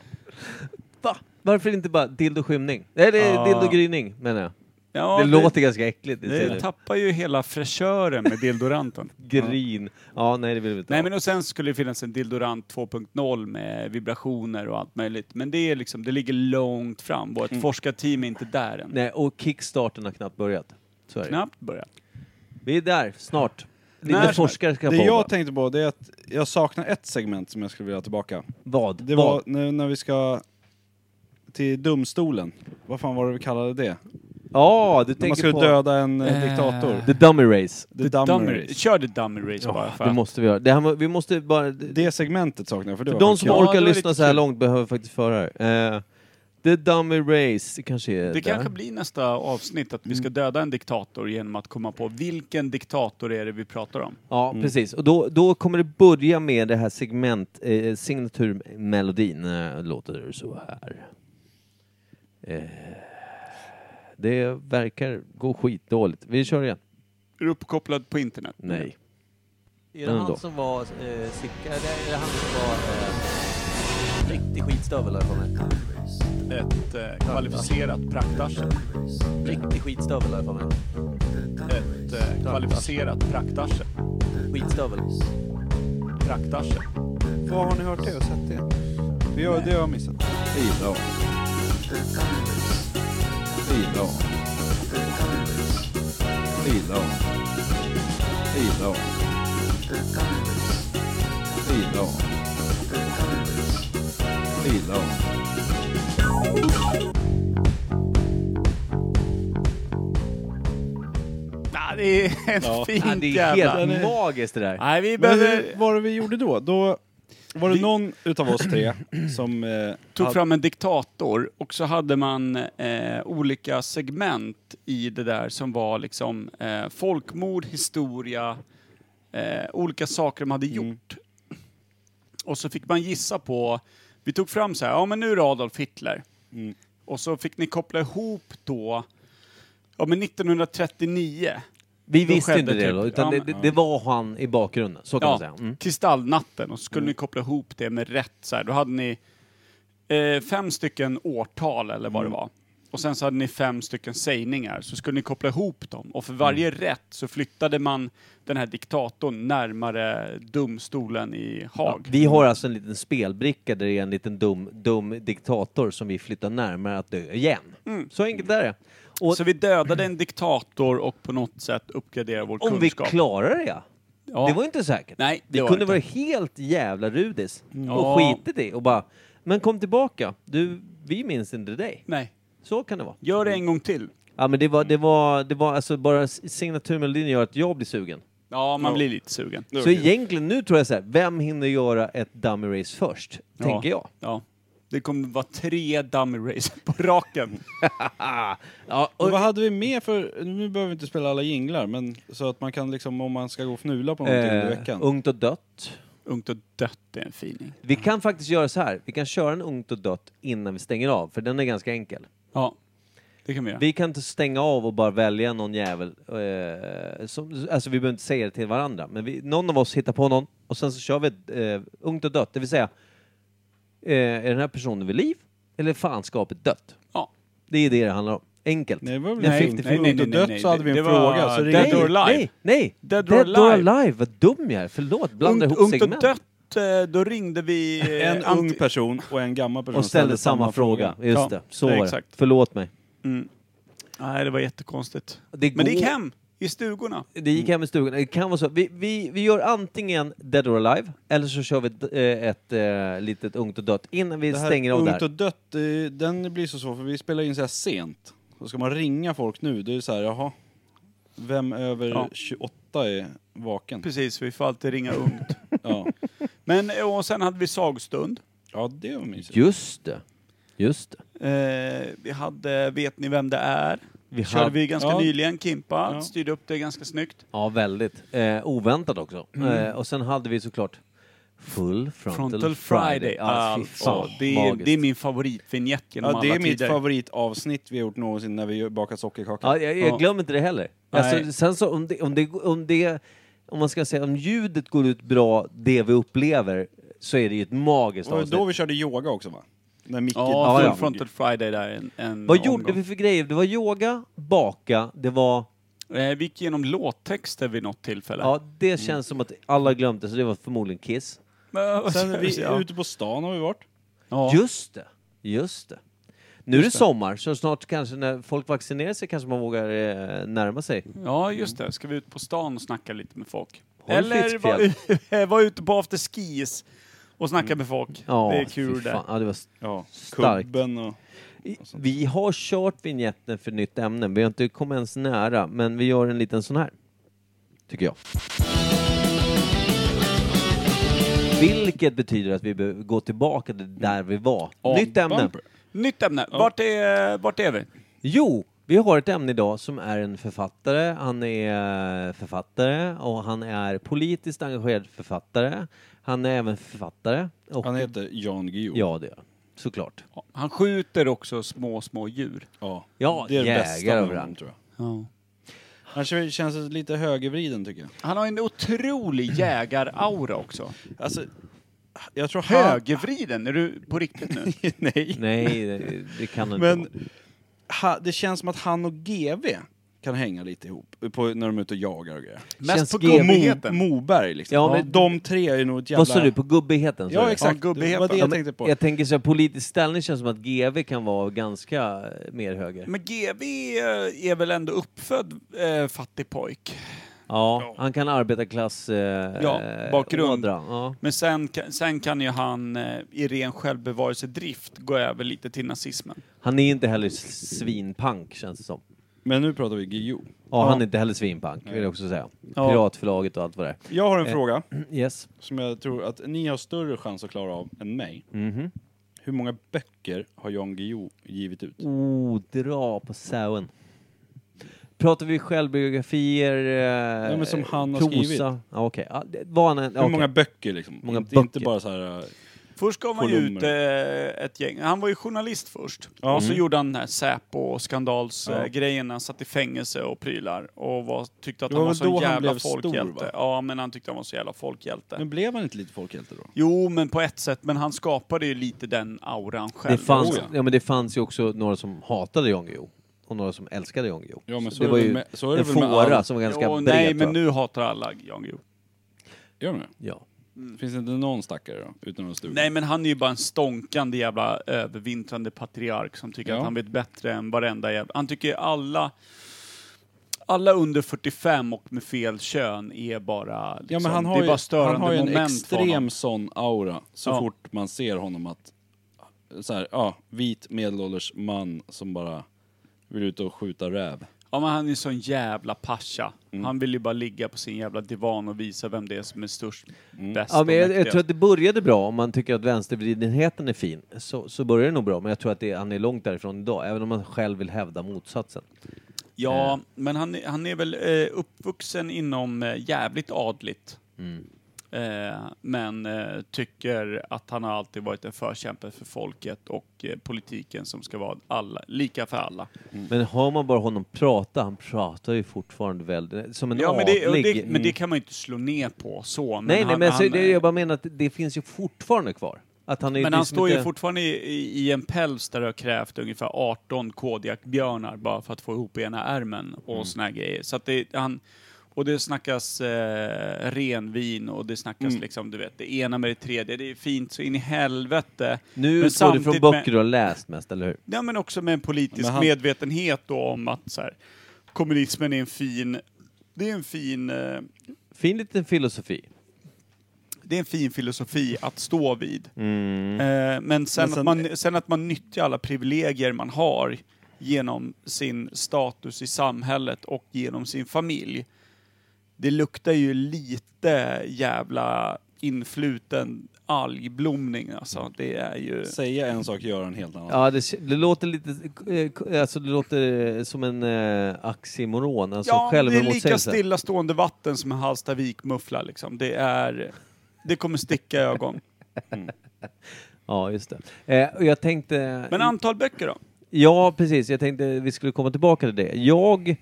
Va? Varför inte bara dildo-skymning? Eller Ja. dildo-gryning, menar jag. Ja, det, låter ganska äckligt. Det Det tappar ju hela fräschören med dildoranten. Gryn. Ja, nej det vill vi inte Nej ha. men och sen skulle det finnas en dildorant 2.0 med vibrationer och allt möjligt. Men det är liksom, det ligger långt fram. Vårt forskarteam är inte där än. Nej, och kickstarten har knappt börjat. Så är det. Knappt börjat. Vi är där, snart. När- Lite forskare ska Det på. jag tänkte på det är att jag saknar ett segment som jag skulle vilja ha tillbaka. Vad? Det Vad? var när, när vi ska till domstolen. Vad fan var det vi kallade det? Ja, du När man tänker skulle på... döda en Eh. eh, diktator. The Dummy Race. The Dummy Dummy, Race. kör det dummy race bara. För det att- måste vi göra. Det här, vi måste bara... Det segmentet saknar jag. För, det För var de som kul. Ja, orkar var lyssna lite så här kul. långt behöver faktiskt föra det. Eh, The Dummy Race, det kanske är det där. kanske blir nästa avsnitt att vi ska döda en diktator genom att komma på vilken diktator är det vi pratar om. Ja, precis. Och då, då kommer det börja med det här segment, eh, signaturmelodin. Eh, låter så här. Eh, det verkar gå skitdåligt. Vi kör igen. Är du uppkopplad på internet? Nej. Är det han som var eh, Sicka, eller är det han som var eh, riktig skitstövel där för mig? Ett eh, kvalificerat praktarsel. Riktig skitstövel där för mig. Ett eh, kvalificerat praktarsel. Skitstövel. Praktarsel. Vad har ni hört det och sett det? För jag, det har jag missat. Ida. Ida. Ida. Ida. Ida. Ida. Ja, det är ett Ja. fint Ja, det är jävla... helt magiskt det där. Nej, vi behöver... hur var det vi gjorde då? Då Var det någon utav oss tre som... Eh, tog hade- fram en diktator och så hade man eh, olika segment i det där som var liksom eh, folkmord, historia, eh, olika saker de hade gjort. Och så fick man gissa på, vi tog fram så här, ja men nu är det Adolf Hitler. Mm. Och så fick ni koppla ihop då, ja men 1939. Vi visste inte det typ- då, utan ja, det, det, det var han i bakgrunden. Så kan man säga. Mm. Kristallnatten och så skulle ni koppla ihop det med rätt så här. Då hade ni eh, fem stycken årtal eller vad det var. Och sen så hade ni fem stycken sägningar, så skulle ni koppla ihop dem. Och för varje rätt så flyttade man den här diktatorn närmare domstolen i Ja, Haag. vi har alltså en liten spelbricka där det är en liten dum, dum diktator som vi flyttar närmare att dö igen. Så enkelt är det. Och Så vi dödade en diktator och på något sätt uppgraderade vår om vi kunskap. klarar det ja. ja. Det var inte säkert. Nej, det Vi var kunde inte. vara helt jävla rudis och Ja. skitit i och bara, men kom tillbaka. Du, vi minns inte dig. Nej, Så kan det vara. gör det en gång till. Ja men det var, det var, det var alltså bara signaturmelodin gör att jag blir sugen. Ja, man Ja. blir lite sugen. Det Så egentligen nu tror jag så här, vem hinner göra ett dummy race först? Ja. Tänker jag. Ja. Det kommer vara tre dummy race på raken. Ja, Och och, vad hade vi mer för, nu behöver vi inte spela alla jinglar, men så att man kan liksom, om man ska gå och fnula på någonting under eh, veckan. ungt och dött. Ungt och dött är en fining. Vi kan faktiskt göra så här, vi kan köra en ungt och dött innan vi stänger av, för den är ganska enkel. Ja, det kan vi göra. Vi kan inte stänga av och bara välja någon jävel. Eh, som, alltså vi behöver inte säga det till varandra, men vi, någon av oss hittar på någon och sen så kör vi ett eh, ungt och dött, det vill säga eh, är den här personen vid liv eller är fanskapet dött? Ja. Det är det det handlar om. Enkelt. Nej, det var väl Nej, en nej, 50 nej, nej, nej, nej, dött nej. så hade vi en Det var fråga. Så Dead ringde or nej, Alive. nej, nej! Dead Dead, or or Alive. vad dum jag är, förlåt. Blandar Ungt, ihop ungt och segment. dött, eh, då ringde vi... eh, En anti- ung person och en gammal person Och ställde samma fråga. Just Ja, det, så var det. exakt. Förlåt mig. Mm. Nej, det var jättekonstigt. Det Men det gick hem i stugorna. Det gick hem i stugan. Det kan vara så. Vi, vi, vi gör antingen Dead or Alive, eller så kör vi ett, eh, ett eh, litet ungt och dött innan vi Det här stänger av Ungt där. och dött, eh, den blir så svår för vi spelar in så här sent. Så ska man ringa folk nu, det är så här, jaha. Vem över Ja. 28 är vaken? Precis, vi får alltid ringa ungt. Ja. Men och sen hade vi sagostund. ja, det var mysigt. Just det. Just det. Eh, vi hade Vet ni vem det är? Vi Körde hade- vi ganska ja. nyligen. Kimpa Ja. styrde upp det ganska snyggt. Ja, väldigt. Eh, oväntat också. Mm. Eh, och sen hade vi såklart Full Frontal, Frontal Friday. Fy Alltså, fan, det, är, magiskt. det är min favoritvinjett genom Ja, det alla är mitt tider. favoritavsnitt vi har gjort någonsin när vi bakar sockerkaka. Ja, jag, jag Ja. glömmer inte det heller. Alltså, sen så om det, om det, om det, om man ska säga om ljudet går ut bra, det vi upplever, så är det ju ett magiskt Det avsnitt. då vi körde yoga också va? När Micke Ja, Ja, full ja. Frontal Friday där. En, en Vad omgång. gjorde vi för grejer? Det var yoga, baka, det var... Eh, vi gick igenom låttexter vid något tillfälle. Ja, det känns som att alla glömde, så det var förmodligen Kiss. Men, Sen är vi ja. ute på stan har vi varit. Ja. Just det, just det. Nu är det sommar, så snart kanske när folk vaccinerar sig kanske man vågar eh, närma sig. ja, just det. Ska vi ut på stan och snacka lite med folk? Håll Eller Fiskfjäll. vara var ute på afterskis och snacka med folk. Ja, det är kul det. Ja, det var Ja, Starkt. kubben och... I- Vi har kört vignetten för nytt ämne, vi har inte kommit ens nära, men vi gör en liten sån här. Tycker jag. Vilket betyder att vi behöver gå tillbaka till där vi var. Ja, Nytt ämne. Bumper. Nytt ämne. Vart, är, vart är vi? Jo, vi har ett ämne idag som är en författare. Han är författare och han är politiskt engagerad författare. Han är även författare. Och, Han heter Jan Guillou. Ja, det gör han. Såklart. Han skjuter också små, små djur. Ja, Ja, det är det jägare bästa med honom överallt. tror jag. Ja. Han känns- känns lite högervriden tycker jag. Han har en otrolig jägar-aura också. Alltså, jag tror han... Högervriden? Är du på riktigt nu? Nej. Nej, det, det kan han inte Men vara. ha, det känns som att han och GV kan hänga lite ihop på, när de är ute och jagar och grejer. Mest Känns på GV gubbigheten. Mo, Moberg liksom. Ja, men- de tre är nog ett jävla... Vad sa du, på gubbigheten? sa Ja du? exakt, Ja, det var det gubbigheten. jag tänkte på. Jag tänker så här, politisk ställning känns som att GV kan vara ganska eh, mer höger. Men GV är väl ändå uppfödd eh, fattig pojk? Ja, han kan arbetarklass... Eh, Ja, bakgrund. ådra. Ja. Men sen, kan- sen kan ju han eh, i ren självbevarelsedrift gå över lite till nazismen. Han är inte heller svinpank känns det som. Men nu pratar vi Guillou. Ja, han är inte heller svinpank, vill jag också säga. Ja. Piratförlaget och allt vad det Jag har en Eh. fråga är. Yes. som jag tror att ni har större chans att klara av än mig. Mhm. Hur många böcker har Jan Guillou givit ut? Oh, dra på sauen. Pratar vi självbiografier? Eh, Ja, men som han har prosa? skrivit. Ja, Okej, ja, det var han en, Hur okej. många böcker liksom? Många inte, inte böcker. bara så här... äh, Först gav han ju ut eh, ett gäng. Han var ju journalist först. Ja. Och så Mm. gjorde han den här Säpo-skandalsgrejen. Ja. Han satt i fängelse och prylar. Och var, tyckte att Det han var var så jävla blev stor, folkhjälte. va? ja, men han tyckte han var så jävla folkhjälte. Men blev han inte lite folkhjälte då? Jo, men på ett sätt. Men han skapade ju lite den auran själv. Det fanns, ja. men det fanns ju också några som hatade Jan Guillou. Och några som älskade Jan Guillou. Ja, men så det är var det ju med- så är det en fåra all- som var ganska Jo, bred. nej, men nu hatar alla Jan Guillou. Gör de det? Ja. Finns det inte någon stackare då? Utan någon studie? Nej, men han är ju bara en stånkande jävla övervintrande patriark som tycker Ja. att han vet bättre än varenda jävla... Han tycker alla... Alla under 45 och med fel kön är bara... Liksom, Ja, men han har det är ju, bara störande han har ju en moment för honom. extrem sån aura så Ja. fort man ser honom att så här, ja, vit medelålders man som bara vill ut och skjuta räv. Ja, men han är en sån jävla pascha. Mm. Han vill ju bara ligga på sin jävla divan och visa vem det är som är störst, Mm. bäst Ja, och men jag, jag mäktigast. tror att det började bra, om man tycker att vänstervridenheten är fin, så, så börjar det nog bra. Men jag tror att det, han är långt därifrån idag, även om man själv vill hävda motsatsen. Ja, men han, är- han är väl eh, uppvuxen inom eh, jävligt adligt. Mm. Eh, men eh, tycker att han har alltid varit en förkämpe för folket och eh, politiken som ska vara alla, lika för alla. Men har man bara honom prata, han pratar ju fortfarande väldigt, som en Ja, men det, adlig. det, men det kan man ju inte slå ner på så. Men nej, nej, han, men så, han, det, jag bara menar att det finns ju fortfarande kvar. Att han men han står ju inte- fortfarande i, i, i en päls där det har krävt ungefär 18 kodjakbjörnar bara för att få ihop ena ärmen och Mm. såna här grejer. Så att det, han, och det snackas eh, renvin och det snackas Mm. liksom, du vet, det ena med det tredje. Det är fint så in i helvete. Nu utgår det från böcker du har läst mest, eller hur? Ja, men också med en politisk Men han- medvetenhet då om att så här, kommunismen är en fin, det är en fin, eh, Fin liten filosofi. det är en fin filosofi att stå vid. Mm. Eh, men, sen, Men sen- att man, sen att man nyttjar alla privilegier man har genom sin status i samhället och genom sin familj. Det luktar ju lite jävla influten algblomning alltså. Det är ju... Säga en sak, göra en helt annan. Ja, det, det låter lite, eh, alltså det låter som en eh, oxymoron, alltså Ja, det är lika stillastående vatten som en Hallstavik-muffla liksom. Det är... Det kommer sticka i ögon. Ja, just det. Eh, och jag tänkte... Men antal böcker då? Ja, precis. Jag tänkte vi skulle komma tillbaka till det. Jag...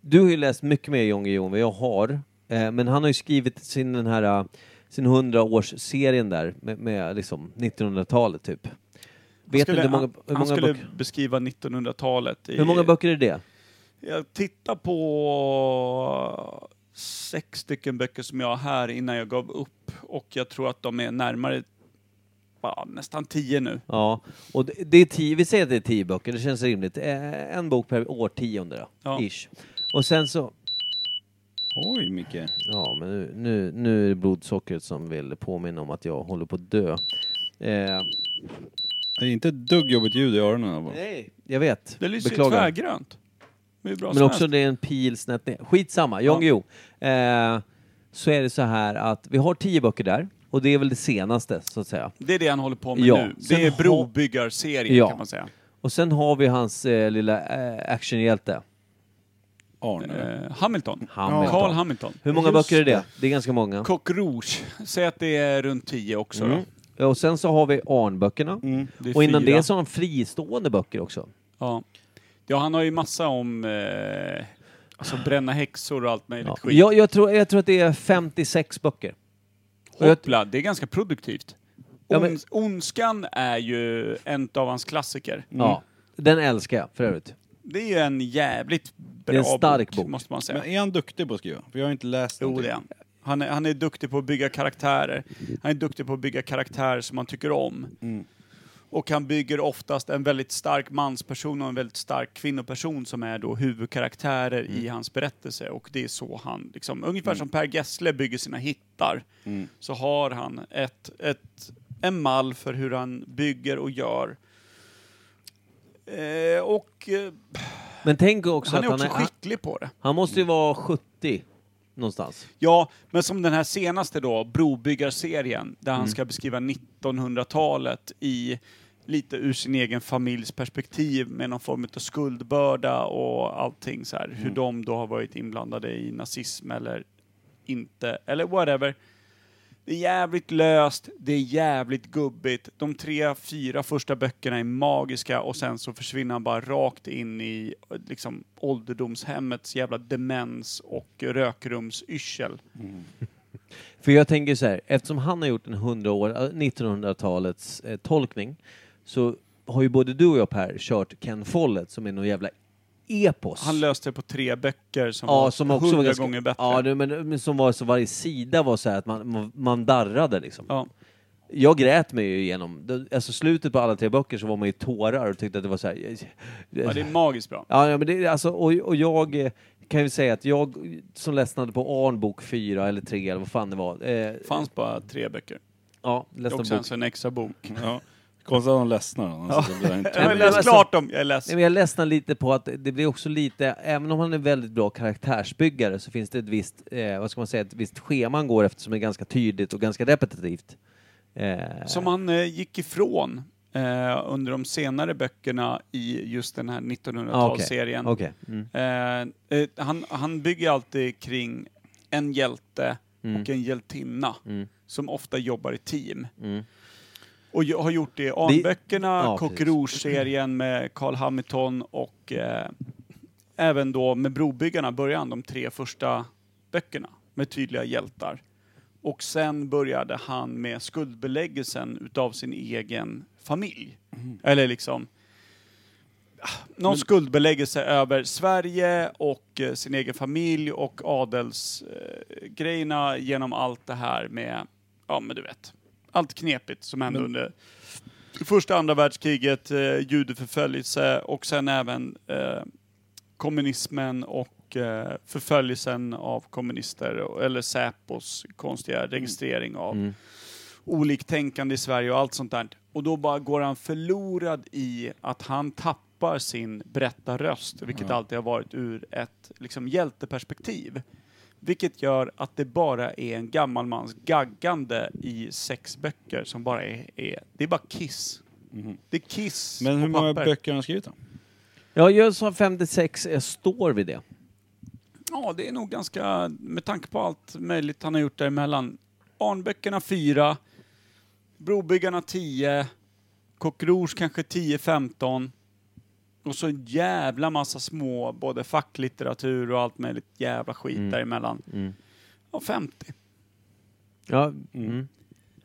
Du har ju läst mycket mer Jan Guillou än vad jag har. Eh, men han har ju skrivit sin den här eh, sin 100-årsserien där med, med liksom 1900-talet typ. Vet du skulle, hur många, han, hur han många, skulle böcker, beskriva 1900-talet. i- hur många böcker är det? Jag tittar på sex stycken böcker som jag har här innan jag gav upp. Och jag tror att de är närmare ja, nästan tio nu. Ja, och det, det är tio, vi säger att det är tio böcker, det känns rimligt. Eh, en bok per årtionde då, Ja. ish. Och sen så, Oj, Micke. ja men nu, nu, nu är det blodsockret som vill påminna om att jag håller på att dö. Eh, Det är inte ett dugg jobbigt ljud i öronen. Nej, jag vet. Det lyser ju Beklagar. tvärgrönt. Det är bra Men som också helst. det är en pil snett ner. Skitsamma, Jan Ja. Guillou. Eh, så är det så här att vi har tio böcker där. Och det är väl det senaste, så att säga. Det är det han håller på med Ja. nu. Sen Det är har- brobyggarserien Ja. kan man säga. Och sen har vi hans eh, lilla eh, actionhjälte, Arne. Eh, Hamilton. Hamilton. Carl Hamilton. Hur många Just böcker är det? det. Är ganska många. Coq Rouge. Säg att det är runt tio också Mm. då. Och sen så har vi Arnböckerna. Mm. Det är Och innan fyra. det så har han fristående böcker också. Ja. ja, han har ju massa om eh, alltså bränna häxor och allt möjligt Ja. skit. Jag, jag, tror, jag tror att det är 56 böcker. Och jag- Hoppla, det är ganska produktivt. Ja, men- Ons- Ondskan är ju en av hans klassiker. Ja, den älskar jag för övrigt. Det är ju en jävligt bra är en stark bok. måste man säga. Men är han duktig på att skriva? För jag har inte läst Jo, någonting. det är han. Han är, han är duktig på att bygga karaktärer. Han är duktig på att bygga karaktärer som man tycker om. Mm. Och han bygger oftast en väldigt stark mansperson och en väldigt stark kvinnoperson som är då huvudkaraktärer i Mm. hans berättelse. Och det är så han, liksom, ungefär som Per Gessle bygger sina hittar, Mm. så har han ett, ett, en mall för hur han bygger och gör. Eh, och eh, Men tänk också Han är att också han, är, skicklig på det. han måste ju vara 70 någonstans. Ja, men som den här senaste då, Brobyggarserien, där Mm. han ska beskriva 1900-talet i lite ur sin egen familjs perspektiv med någon form av skuldbörda och allting så här. Mm. Hur de då har varit inblandade i nazism eller inte, eller whatever. Det är jävligt löst, det är jävligt gubbigt. De tre, fyra första böckerna är magiska och sen så försvinner han bara rakt in i liksom ålderdomshemmets jävla demens och rökrumsyrsel. Mm. För jag tänker så här, eftersom han har gjort en 100 år, eh, 1900-talets eh, tolkning, så har ju både du och jag Per kört Ken Follett som är någon jävla epos. Han löste det på tre böcker som ja, var som också hundra var ganska, gånger bättre. Ja, det- men, men som var så varje sida var så här att man, man, darrade liksom. Ja. Jag grät mig ju igenom, det- alltså slutet på alla tre böcker så var man ju tårar och tyckte att det var så här. Ja, det är magiskt bra. Ja, ja, men det, är alltså, och, och jag eh, kan ju säga att jag som ledsnade på Arn bok 4 eller 3 eller vad fan det var. Eh, fanns bara tre böcker. ja, Och ledsnade sen bok. så en extra bok. Ja. Konstigt att de ledsnar. Alltså, det blir inte- Jag har men läst alltså- klart dem, jag är ledsen. Nej, men jag ledsnar lite på att det blir också lite, även om han är väldigt bra karaktärsbyggare så finns det ett visst, eh, vad ska man säga, ett visst schema han går efter som är ganska tydligt och ganska repetitivt. Eh, Som han eh, gick ifrån eh, under de senare böckerna i just den här 1900-talsserien. Okej. Mm. Eh, eh, han, han bygger alltid kring en hjälte Mm. och en hjältinna Mm. som ofta jobbar i team. Mm. Och jag har gjort det i Arnböckerna, Ja, Coq. Rouge-serien med Carl Hamilton och eh, även då med Brobyggarna början, de tre första böckerna med tydliga hjältar. Och sen började han med skuldbeläggelsen utav sin egen familj. Eller liksom ah, någon skuldbeläggelse över Sverige och eh, sin egen familj och adelsgrejerna eh, genom allt det här med, ja men du vet, allt knepigt som hände Men- under första andra världskriget, eh, judeförföljelse och sen även eh, kommunismen och eh, förföljelsen av kommunister, och- eller Säpos konstiga registrering av Mm. oliktänkande i Sverige och allt sånt där. Och då bara går han förlorad i att han tappar sin berättarröst, vilket alltid har varit ur ett liksom, hjälteperspektiv. Vilket gör att det bara är en gammal mans gaggande i sex böcker som bara är, är det är bara kiss. Det är kiss Men hur på många papper. böcker har han skrivit då? Ja, jag sa 56, jag står vid det. Ja, det är nog ganska, med tanke på allt möjligt han har gjort däremellan. Arnböckerna 4, Brobyggarna 10, Coq Rouge kanske 10-15. Och så en jävla massa små, både facklitteratur och allt möjligt jävla skit Mm. däremellan. Mm. Ja, 50. Ja, mm.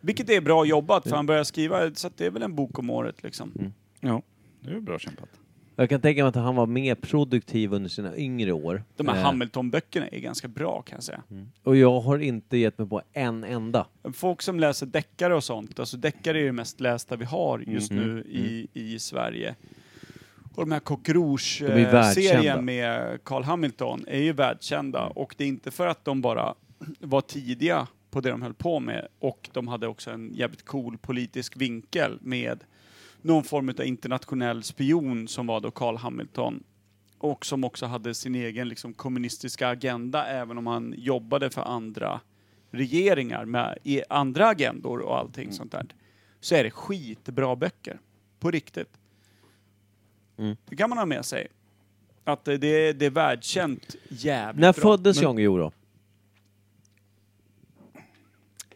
Vilket är bra jobbat, för han börjar skriva, så att det är väl en bok om året liksom. Ja, det är ju bra kämpat. Jag kan tänka mig att han var mer produktiv under sina yngre år. De här Eh, Hamilton-böckerna är ganska bra kan jag säga. Och jag har inte gett mig på en enda. Folk som läser deckare och sånt, alltså deckare är det mest lästa vi har just Mhm, nu i, i Sverige. Och de här Coq Rouge-serien världskända. med Carl Hamilton är ju världskända och det är inte för att de bara var tidiga på det de höll på med och de hade också en jävligt cool politisk vinkel med någon form av internationell spion som var då Carl Hamilton och som också hade sin egen liksom, kommunistiska agenda även om han jobbade för andra regeringar med i andra agendor och allting sånt där. Så är det skitbra böcker. På riktigt. Mm. Det kan man ha med sig. Att det, det, är, det är världskänt jävligt När bra. föddes Men- Jan Guillou då?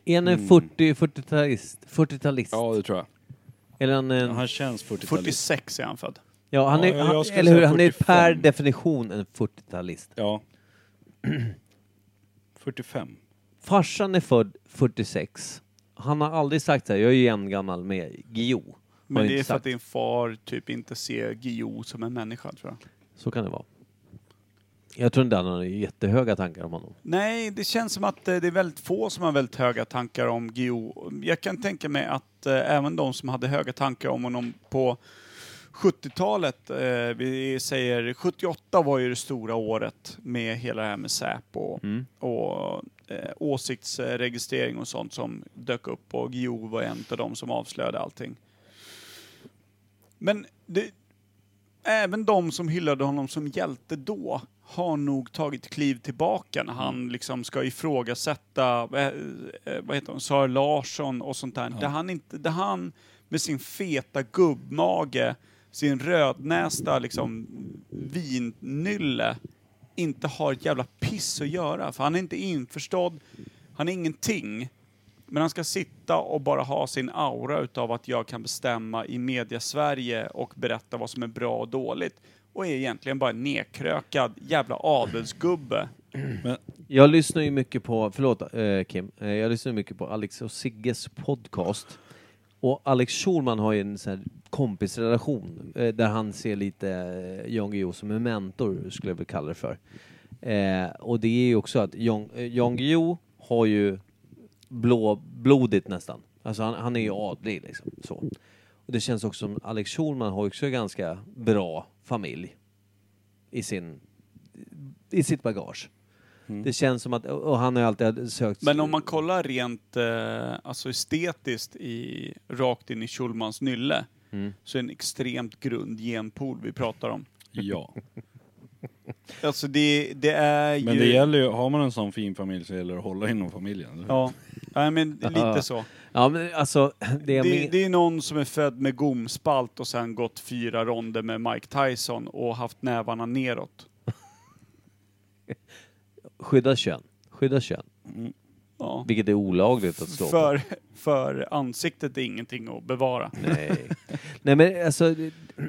Är han Mm. en 40, 40-talist? 40-talist? Ja, det tror jag. Eller han en... Han känns 40-talist. 46 är han född. Ja, han Ja, är, jag han, skulle eller hur? säga Han är per 45. definition en 40-talist. Ja. 45. Farsan är född 46. Han har aldrig sagt så här, jag är jämngammal med Guillou. Men det är för att din far typ inte ser Guillou som en människa tror jag. Så kan det vara. Jag tror inte han har jättehöga tankar om honom. Nej, det känns som att eh, det är väldigt få som har väldigt höga tankar om Guillou. Jag kan tänka mig att eh, även de som hade höga tankar om honom på 70-talet, eh, vi säger 78 var ju det stora året med hela det här med Säpo Mm. och eh, åsiktsregistrering och sånt som dök upp och Guillou var en av de som avslöjade allting. Men det, även de som hyllade honom som hjälte då har nog tagit kliv tillbaka när Mm. han liksom ska ifrågasätta, eh, eh, vad heter hon, Sara Larsson och sånt där. Där, han inte, där han med sin feta gubbmage, sin rödnästa liksom vinnylle, inte har ett jävla piss att göra. För han är inte införstådd, han är ingenting. Men han ska sitta och bara ha sin aura utav att jag kan bestämma i media-Sverige och berätta vad som är bra och dåligt. Och är egentligen bara en nedkrökad jävla adelsgubbe. Jag lyssnar ju mycket på, förlåt eh, Kim, eh, jag lyssnar mycket på Alex och Sigges podcast. Och Alex Schulman har ju en sån här kompisrelation eh, där han ser lite eh, Jan Guillou som en mentor, skulle jag vilja kalla det för. Eh, och det är ju också att Jan, eh, Jan Guillou har ju blåblodigt nästan. Alltså han, han är ju adlig liksom. Så. Och det känns också som Alex Schulman har också ganska bra familj i sin i sitt bagage. Det känns som att, och han har ju alltid sökt... Men om man kollar rent eh, alltså estetiskt i, rakt in i Schulmans nylle Mm. så är det en extremt grund genpool vi pratar om. Ja. Alltså det, det är ju... Men det gäller ju, har man en sån fin familj så gäller det att hålla inom familjen. hur? Ja, men lite så. Ja men alltså, det jag Det, men... det är någon som är född med gomspalt och sen gått fyra ronder med Mike Tyson och haft nävarna neråt. Skydda kön. Skydda kön. Ja. Vilket är olagligt att stå på. För, för ansiktet är ingenting att bevara. Nej. Nej men alltså,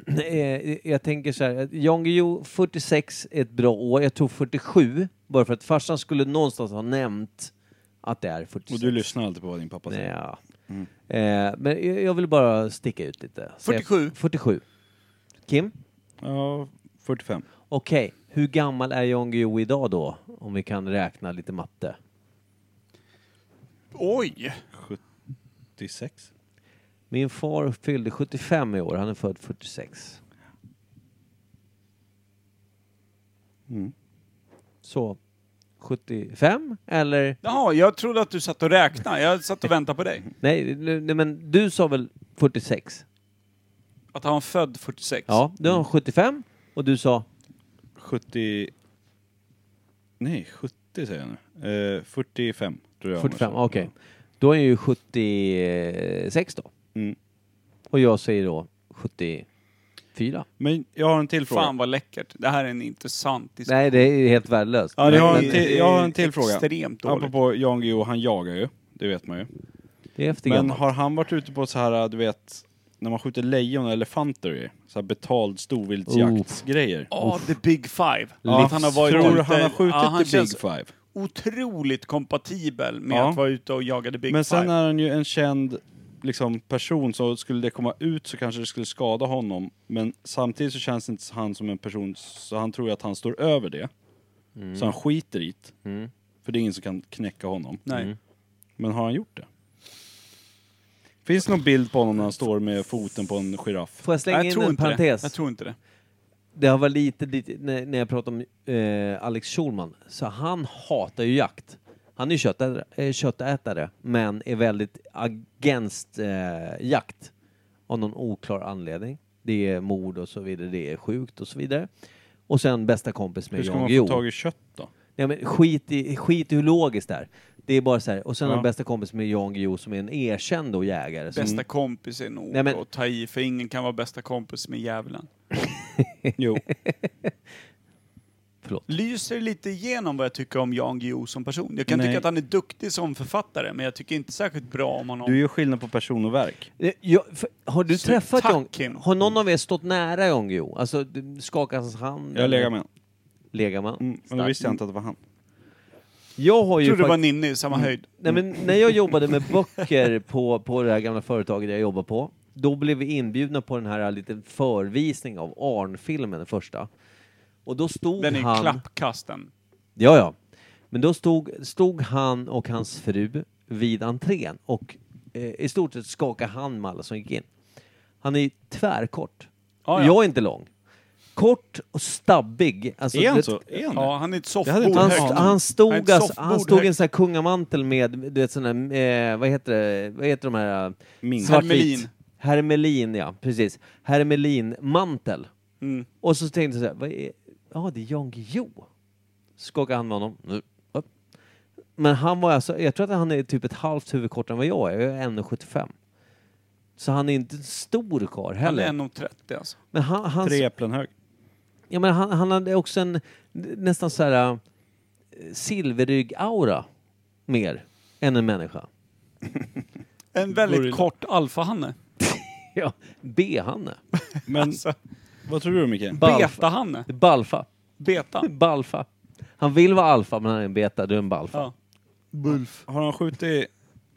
eh, jag tänker så här, Jan Guillou 46 är ett bra år. Jag tror 47, bara för att farsan skulle någonstans ha nämnt att det är 46. Och du lyssnar alltid på vad din pappa säger. ja. Eh, men jag vill bara sticka ut lite. Säga 47. 47. Kim? Ja, 45. Okej, hur gammal är Jan Guillou idag då? Om vi kan räkna lite matte. Oj! 76. Min far fyllde 75 i år, han är född 46. Mm. Så, 75 eller? Jaha, jag trodde att du satt och räknade. Jag satt och väntade på dig. Nej, nej men du sa väl 46? Att han var född 46. Ja, du har 75 och du sa 70... Nej, 70 säger jag nu. Eh, 45 tror jag. 45, annars. okej. Då är jag ju 76 då. Mm. Och jag säger då 74. Men jag har en till fråga. Fan vad läckert. Det här är en intressant diskussion. Nej, det är helt värdelöst. Ja, jag har en till, jag har en till fråga. Extremt dåligt. Apropå Jan Guillou, han jagar ju. Det vet man ju. Det är efter Men har han varit ute på så här, du vet, när man skjuter lejon och elefanter grejer, så här betald storviltsjaktsgrejer? Ja, the big five. Ja, att han har varit tror du ute, han har skjutit ja, han the big känns five? otroligt kompatibel med Ja. att vara ute och jaga the big Men sen five. är han ju en känd liksom, person, så skulle det komma ut så kanske det skulle skada honom. Men samtidigt så känns inte han som en person, så han tror ju att han står över det. Så han skiter i det. Mm. För det är ingen som kan knäcka honom. Nej. Mm. Men har han gjort det? Finns det någon bild på honom när han står med foten på en giraff? Får jag slänga Jag in tror en inte det. parentes? Jag tror inte det. Det har varit lite, lite när, när jag pratar om eh, Alex Schulman, så han hatar ju jakt. Han är ju köttätare, eh, köttätare men är väldigt against eh, jakt. Av någon oklar anledning. Det är mord och så vidare, det är sjukt och så vidare. Och sen bästa kompis med Hur ska Jan man få tag i kött då? Nej, men skit, i, skit i hur logiskt det är. Det är bara så här. Och sen Ja. har bästa kompis med Jan Guillou som är en erkänd då jägare. Som, Bästa kompis är nog Nej, men- att ta i, för ingen kan vara bästa kompis med djävulen. Jo. Förlåt. Lyser lite igenom vad jag tycker om Jan Guillou som person. Jag kan Nej. tycka att han är duktig som författare, men jag tycker inte särskilt bra om honom. Du gör skillnad på person och verk. Eh, Jag, för, har du Så träffat tack, Jan? Kim. Har någon av er stått nära Jan Guillou? Alltså du- skakat hans hand? Jag lägger med. Legar man? Mm, men då Starkt. visste jag inte att det var han. Jag har jag ju tror det var fakt- Ninni i samma höjd. Nej, men när jag jobbade med böcker på, på det här gamla företaget jag jobbade på, då blev vi inbjudna på den här liten förvisning av Arn-filmen, den första. Och då stod Den är han... klappkasten. Ja, ja. Men då stod, stod han och hans fru vid entrén och eh, i stort sett skakade hand med alla som gick in. Han är tvärkort. Ja, ja. Jag är inte lång. Kort och stabbig. Alltså, är han så? Är han Ja, det? han är ett soffbord Han, högt. han stod, ett alltså, han stod i en sån här kungamantel med, du vet sån här, eh, vad heter det, vad heter de här? Min. Svartvit. Hermelin. Hermelin, ja, precis. Hermelin-mantel. Mm. Och så tänkte jag så här, vad är, ja det är Jan Guillou. Skakade hand med honom. Nu, upp. Men han var alltså, jag tror att han är typ ett halvt huvud kortare än vad jag är. Jag är 1,75. Så han är inte en stor karl Han heller. är 1,30 alltså. Men han, han, Tre äpplen hög. ja, men han, han hade också en nästan så här äh, silverrygg-aura mer än en människa. En väldigt Gorilla. kort alfahanne. Ja, B-Hanne. Men Alltså, vad tror du Micke? Balfa. betahanne. Balfa. Beta. Balfa. Han vill vara alfa men han är en beta, du är en balfa. Ja. Bulf. Har han skjutit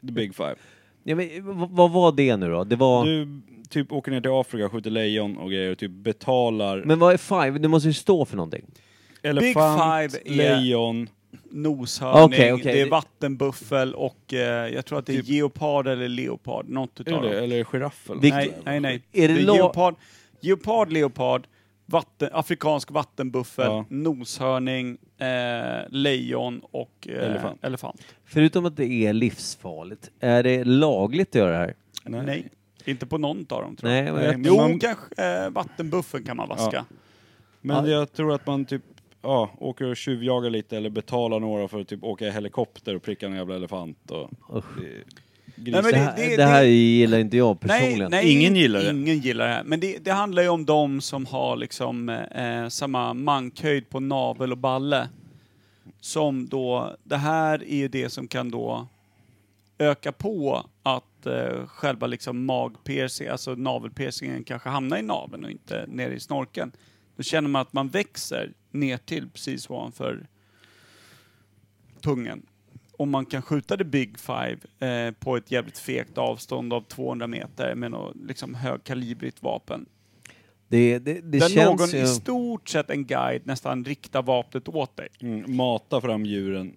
the big five? Ja, men, v- vad var det nu då? Det var... Du typ åker ner till Afrika, skjuter lejon och grejer och typ betalar Men vad är five? Det måste ju stå för någonting. elefant, Five är- lejon. Noshörning, Okej, okej. det är vattenbuffel och eh, jag tror att det är Typ- geopard eller leopard. Något Är utav det dem. Eller giraff eller? Nej, nej, nej. Är det det är la- geopard, leopard, vatten, afrikansk vattenbuffel, Ja. noshörning, eh, lejon och eh, Elefant. elefant. Förutom att det är livsfarligt, är det lagligt att göra det här? Nej. Inte på någon av dem tror. Nej, men Nej, jag- men Jo, man- kanske eh, vattenbuffeln kan man vaska. Men Ja. jag tror att man typ ja, åker och tjuvjagar lite eller betalar några för att typ åka i helikopter och pricka en jävla elefant. Och, det, Nej, men det, det- här, det- det här det- gillar inte jag personligen. Nej, nej, Ingen gillar det. Ingen gillar det här. Men det, det handlar ju om de som har liksom eh, samma mankhöjd på navel och balle. Som då, det här är ju det som kan då öka på att eh, själva liksom magpiercing, alltså navelpiercingen kanske hamnar i naveln och inte nere i snorken. Då känner man att man växer ner till precis ovanför pungen. Om man kan skjuta the big five eh, på ett jävligt fegt avstånd av 200 meter med något liksom högkalibrigt vapen. Det, det, det Där känns någon ju... i stort sett en guide nästan riktar vapnet åt dig. mm, mata fram djuren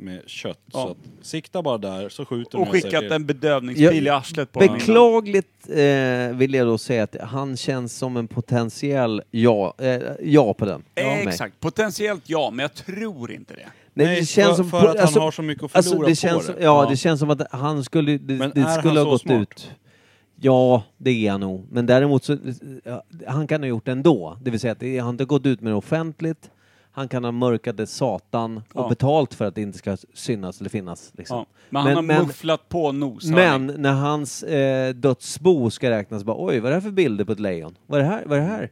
med kött. Ja. Så att, sikta bara där så skjuter Och de skickat säkert. en bedövningspil i arslet på honom. Beklagligt eh, vill jag då säga att han känns som en potentiell ja, eh, ja på den. Ja, mig. Exakt. Potentiellt ja, men jag tror inte det. Nej, Nej, det känns för, som... för att alltså- han har så mycket att Alltså, förlora det på känns, det. ja, Ja. det känns som att han skulle, det, Men det är han skulle ha så gått smart? ut. Ja, det är han nog. Men däremot så, ja, han kan ha gjort det ändå. Det vill säga att det, han har inte gått ut med det offentligt. Han kan ha mörkat det satan och Ja. betalt för att det inte ska synas eller finnas. Liksom. Ja. Men han Men- har men- mufflat på noshörning. Men när hans eh, dödsbo ska räknas, bara oj, vad är det här för bilder på ett lejon? Vad är det här? Vad är det här?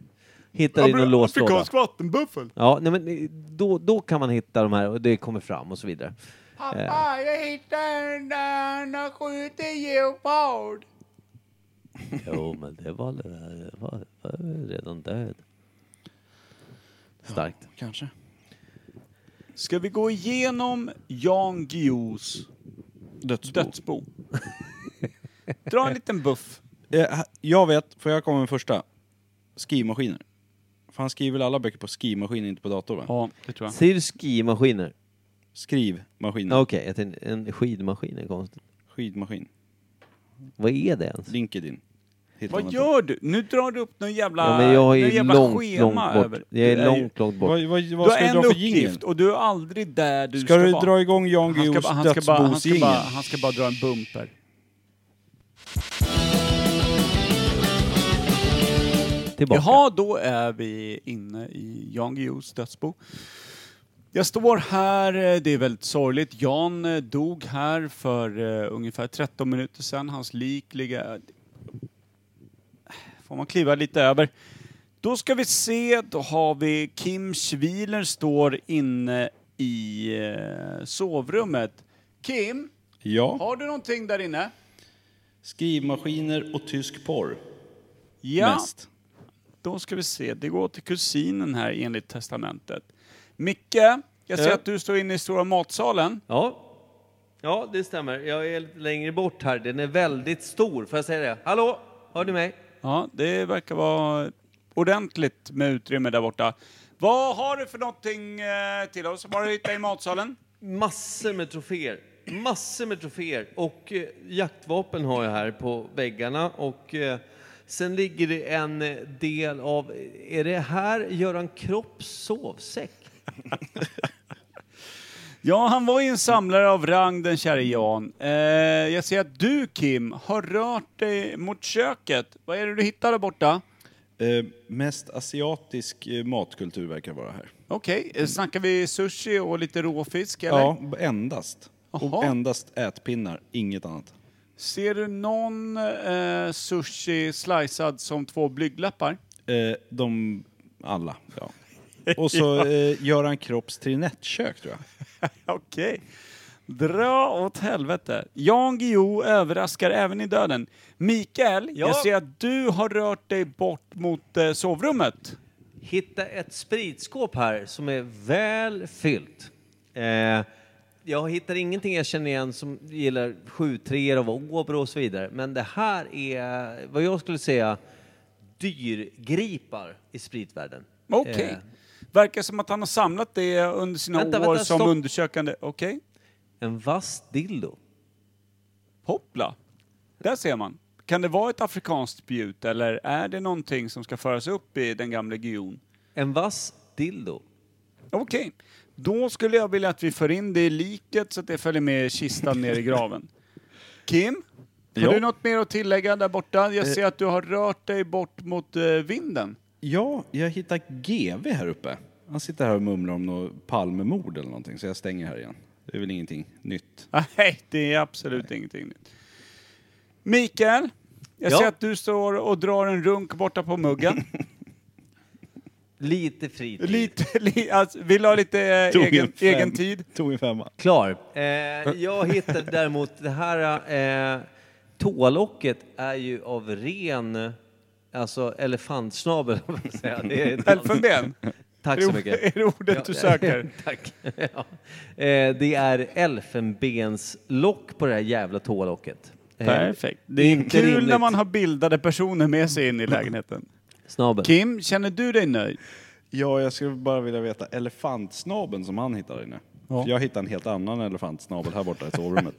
Hittar i någon låst låda. Afrikansk vattenbuffel. Ja, nej, men då, då kan man hitta de här och det kommer fram och så vidare. Eh, jag hittade en där han har skjutit geopard. Jo, men det var, det var, var redan död. Starkt. Kanske. Ska vi gå igenom Jan Guillous Dödsbo. dödsbo? Dra en liten buff. Eh, Jag vet, för jag kommer med första. Skrivmaskiner. För han skriver väl alla böcker på skrivmaskin, inte på dator va? Ja, det tror jag. Säger du skimaskiner? Skrivmaskiner. Okej, jag tänkte en skidmaskin är konstigt. Skidmaskin. Vad är det ens? LinkedIn. Hittar Vad man gör du? Nu drar du upp någon jävla, Ja, men jag någon är jävla långt, schema långt bort. över. Jag är Du långt, långt bort. Vad, vad, Du vad har ska du en uppgift och du är aldrig där du Ska, ska, du vara. dra igång Jan han ska, Guillous bara, han, ska bara, han, ska bara, dödsbosjingel? han ska bara dra en bumper. Tillbaka. Jaha, då är vi inne i Jan Guillous dödsbo. Jag står här, det är väldigt sorgligt. Jan dog här för uh, ungefär 13 minuter sedan. Hans lik ligger... Får man kliva lite över. Då ska vi se, då har vi Kim Schwiler står inne i eh, sovrummet. Kim, Ja. har du någonting där inne? Skrivmaskiner och tysk porr. Ja. Mest. Då ska vi se, det går till kusinen här enligt testamentet. Micke, jag ser Ja. att du står inne i stora matsalen. Ja. ja, det stämmer. Jag är lite längre bort här. Den är väldigt stor. Får jag säga det? Hallå? Hör du mig? Ja, det verkar vara ordentligt med utrymme där borta. Vad har du för någonting eh, till oss? Vad har du hittat i matsalen? Massor med troféer. Massor med troféer. Och eh, jaktvapen har jag här på väggarna. Och eh, sen ligger det en eh, del av... Är det här Göran Kropps sovsäck? Ja, han var ju en samlare av rang, den käre Jan. Eh, jag ser att du, Kim, har rört dig mot köket. Vad är det du hittar där borta? Eh, mest asiatisk eh, matkultur verkar vara här. Okej, eh, snackar vi sushi och lite råfisk eller? Ja, endast. Och Jaha. endast ätpinnar, inget annat. Ser du någon eh, sushi slicead som två blygdläppar? Eh, de alla, ja. Och så eh, Göran Kropps trinettkök tror jag. Okej. Dra åt helvete. Jan Guillou överraskar även i döden. Mikael, Ja? jag ser att du har rört dig bort mot eh, sovrummet. Hitta ett spritskåp här som är väl fyllt. Eh, jag hittar ingenting jag känner igen som gillar 7-3 av Åbro och så vidare. Men det här är vad jag skulle säga dyrgripar i spritvärlden. Okej. Eh, Verkar som att han har samlat det under sina Vänta, år vänta, som stopp. undersökande. Okej. en vass dildo. Hoppla. Där ser man. Kan det vara ett afrikanskt spjut eller är det någonting som ska föras upp i den gamla Guillon? En vass dildo. Okej. Då skulle jag vilja att vi för in det i liket så att det följer med kistan ner i graven. Kim? Har Ja. du något mer att tillägga där borta? Jag ser att du har rört dig bort mot eh, vinden. Ja, jag hittar GV här uppe. Han sitter här och mumlar om något Palmemord eller någonting, så jag stänger här igen. Det är väl ingenting nytt. Nej, det är absolut ingenting nytt. Mikael, jag Ja. ser att du står och drar en runk borta på muggen. Lite fritid. lite, li, alltså, vill ha lite eh, Tog egen, en fem. egen tid? Tog en femma. Klar. Eh, jag hittade däremot det här eh, toalocket är ju av ren, alltså elefantsnabel, säga. Det är Elfenben? Tack så mycket. Är det ordet du söker? Tack. ja. eh, det är elfenbenslock på det här jävla toalocket. Eh, Perfekt. Det är inte kul rimligt. när man har bildade personer med sig in i lägenheten. Snabel. Kim, känner du dig nöjd? Ja, jag skulle bara vilja veta elefantsnabeln som han hittade inne. Ja. För jag hittade en helt annan elefantsnabel här borta i sovrummet.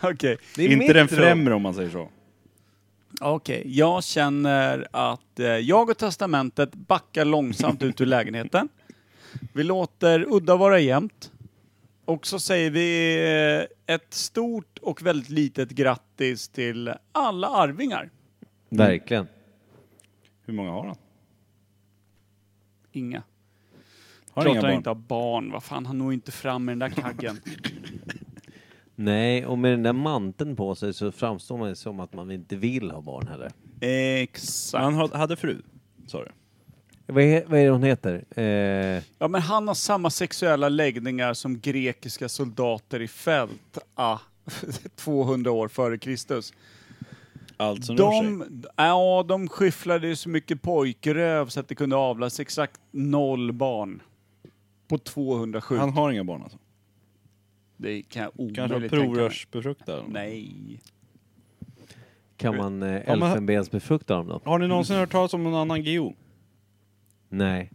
Okej. Är Inte den främre om man säger så. Okej, jag känner att eh, jag och testamentet backar långsamt ut ur lägenheten. Vi låter udda vara jämnt. Och så säger vi eh, ett stort och väldigt litet grattis till alla arvingar. Verkligen. Hur många har han? Inga. Har Klart inga han barn? inte har barn. Vad fan, han når inte fram med den där kaggen. Nej, och med den där manteln på sig så framstår man som att man inte vill ha barn heller. Exakt. Han ha- hade fru, sa du? Vad är, vad är det hon heter? Eh, Ja, men han har samma sexuella läggningar som grekiska soldater i fält. Ah, 200 år före Kristus. Allt som rör sig. De, ja, de skyfflade ju så mycket pojkröv så att det kunde avlas exakt noll barn. På 207. Han har inga barn alltså? Det kan jag Kanske omöjligt tänka mig. provrörsbefruktad? Nej. kan man eh, men- elfenbensbefrukta dem då? Har ni någonsin hört talas om någon annan Geo? Nej.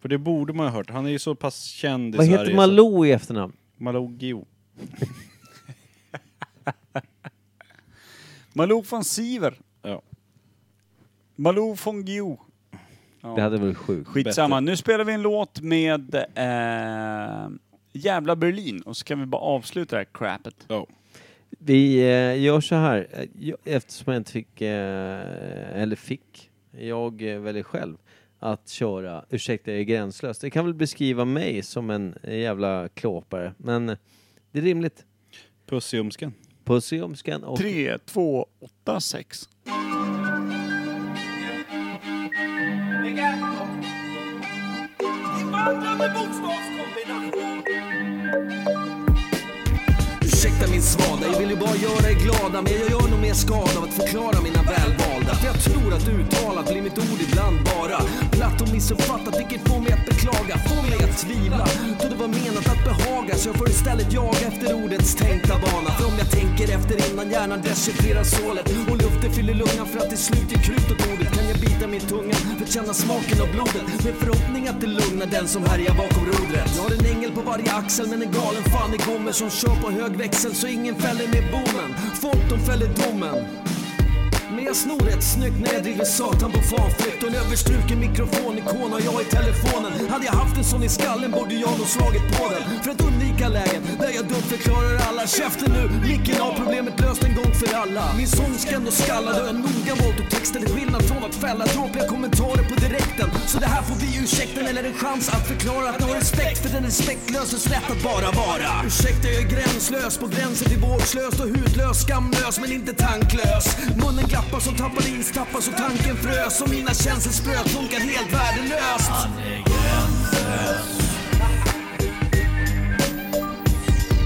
För det borde man ha hört. Han är ju så pass känd i Vad Sverige. heter så- Malou i efternamn? Malou Geo. Malou von Siver. Ja. Malou von Guillou. Ja. Det hade varit sjukt. Skitsamma, nu spelar vi en låt med eh, Jävla Berlin och så kan vi bara avsluta det här crapet. Ja. Vi eh, gör så här, eh, jag- eftersom jag inte fick, eh, eller fick, jag eh, väljer själv att köra Ursäkta jag är gränslös. Det kan väl beskriva mig som en jävla klåpare, men eh, det är rimligt. Puss i umsken. Puss i ömskan och 3, 2, 8, 6. Ursäkta min svada, jag vill ju bara göra er glada Men jag gör nog mer skada av att förklara mina välvalda. För jag tror att uttalat blir mitt ord ibland bara Platt och missuppfattat vilket får mig att beklaga Får mig att tvivla. Då det var menat att behaga Så jag får istället jaga efter ordets tänkta bana. För om jag tänker efter innan hjärnan dechiffrerar sålet Och luften fyller lungan för att till slut ge krut åt ordet Kan jag bita min tunga för att känna smaken av blodet. Med förhoppning att det lugnar den som härjar bakom rodret. Jag har en ängel på varje axel men en galen fan det kommer Som kör på hög växel så ingen fäller med bommen. Folk de fäller domen. Men jag snor rätt snyggt när jag driver satan på fanflykt Och en överstruken mikrofon ikon har jag i telefonen. Hade jag haft en sån i skallen borde jag nog slagit på den. För att undvika lägen där jag dumt förklarar alla. Käften nu, micken har problemet löst en gång för alla. Min sång ska ändå skalla då jag noga valt upp texten till skillnad från att fälla dråpliga kommentarer på direkten. Så det här får bli ursäkten eller en chans att förklara att ni har respekt för den respektlöses rätt att bara vara. Ursäkta, jag är gränslös på gränsen till vårdslös och hudlös, skamlös men inte tanklös. Munnen glappar som tappar is, tappar så tanken frös och mina känslor spröt, funkar helt värdelöst. Han är gränslös.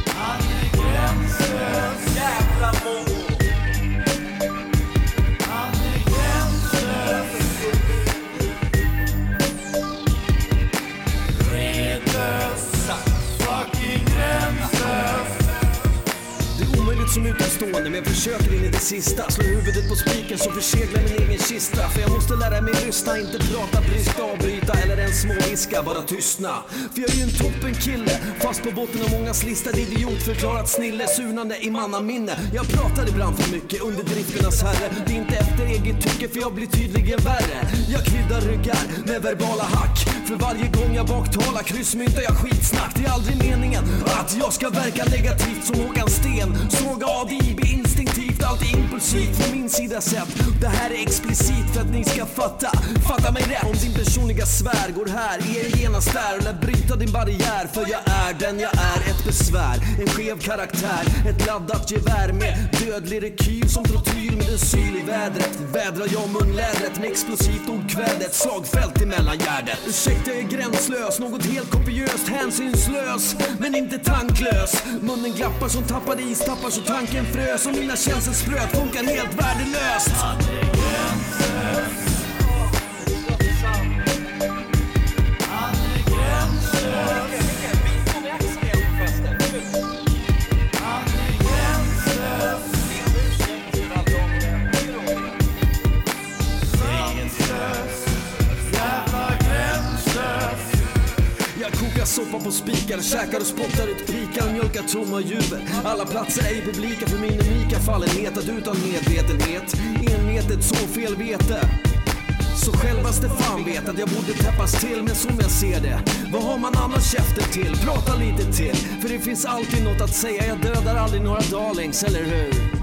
Han är gränslös. Omöjligt som utomstående men jag försöker in i det sista. Slå huvudet på spiken så förseglar min egen kista. För jag måste lära mig lyssna, inte prata, brista, avbryta eller ens småviska, bara tystna. För jag är ju en toppen kille, fast på botten av mångas lista Idiot förklarat snille, surnande i mannaminne. Jag pratar ibland för mycket, under drifternas herre. Det är inte efter eget tycke för jag blir tydligen värre. Jag kryddar ryggar med verbala hack. För varje gång jag baktalar kryssmyntar jag skitsnack. Det är aldrig meningen att jag ska verka negativt som Håkan Sten. Såg が B allt är impulsivt från min sida sett Det här är explicit för att ni ska fatta, fatta mig rätt. Om din personliga sfär går här, är genast där och lär bryta din barriär För jag är den jag är, ett besvär, en skev karaktär Ett laddat gevär med dödlig rekyl som trotyl med en syl i vädret. Vädrar jag munlädret med explosivt ordkväde, ett slagfält i mellangärdet. Ursäkta, jag är gränslös, något helt kopiöst, hänsynslös men inte tanklös. Munnen glappar som tappade is, tappar så tanken frös och mina känslor spröt, funkar helt värdelöst. Soppa på spikar, käkar och spottar ut pikar, mjölkar tomma juver. Alla platser är ju publika för min unika fallenhet att utan medvetenhet envetet så fel vete. Så självaste fan vet att jag borde täppas till men som jag ser det Vad har man annars käften till? Prata lite till För det finns alltid något att säga Jag dödar aldrig några darlings, eller hur?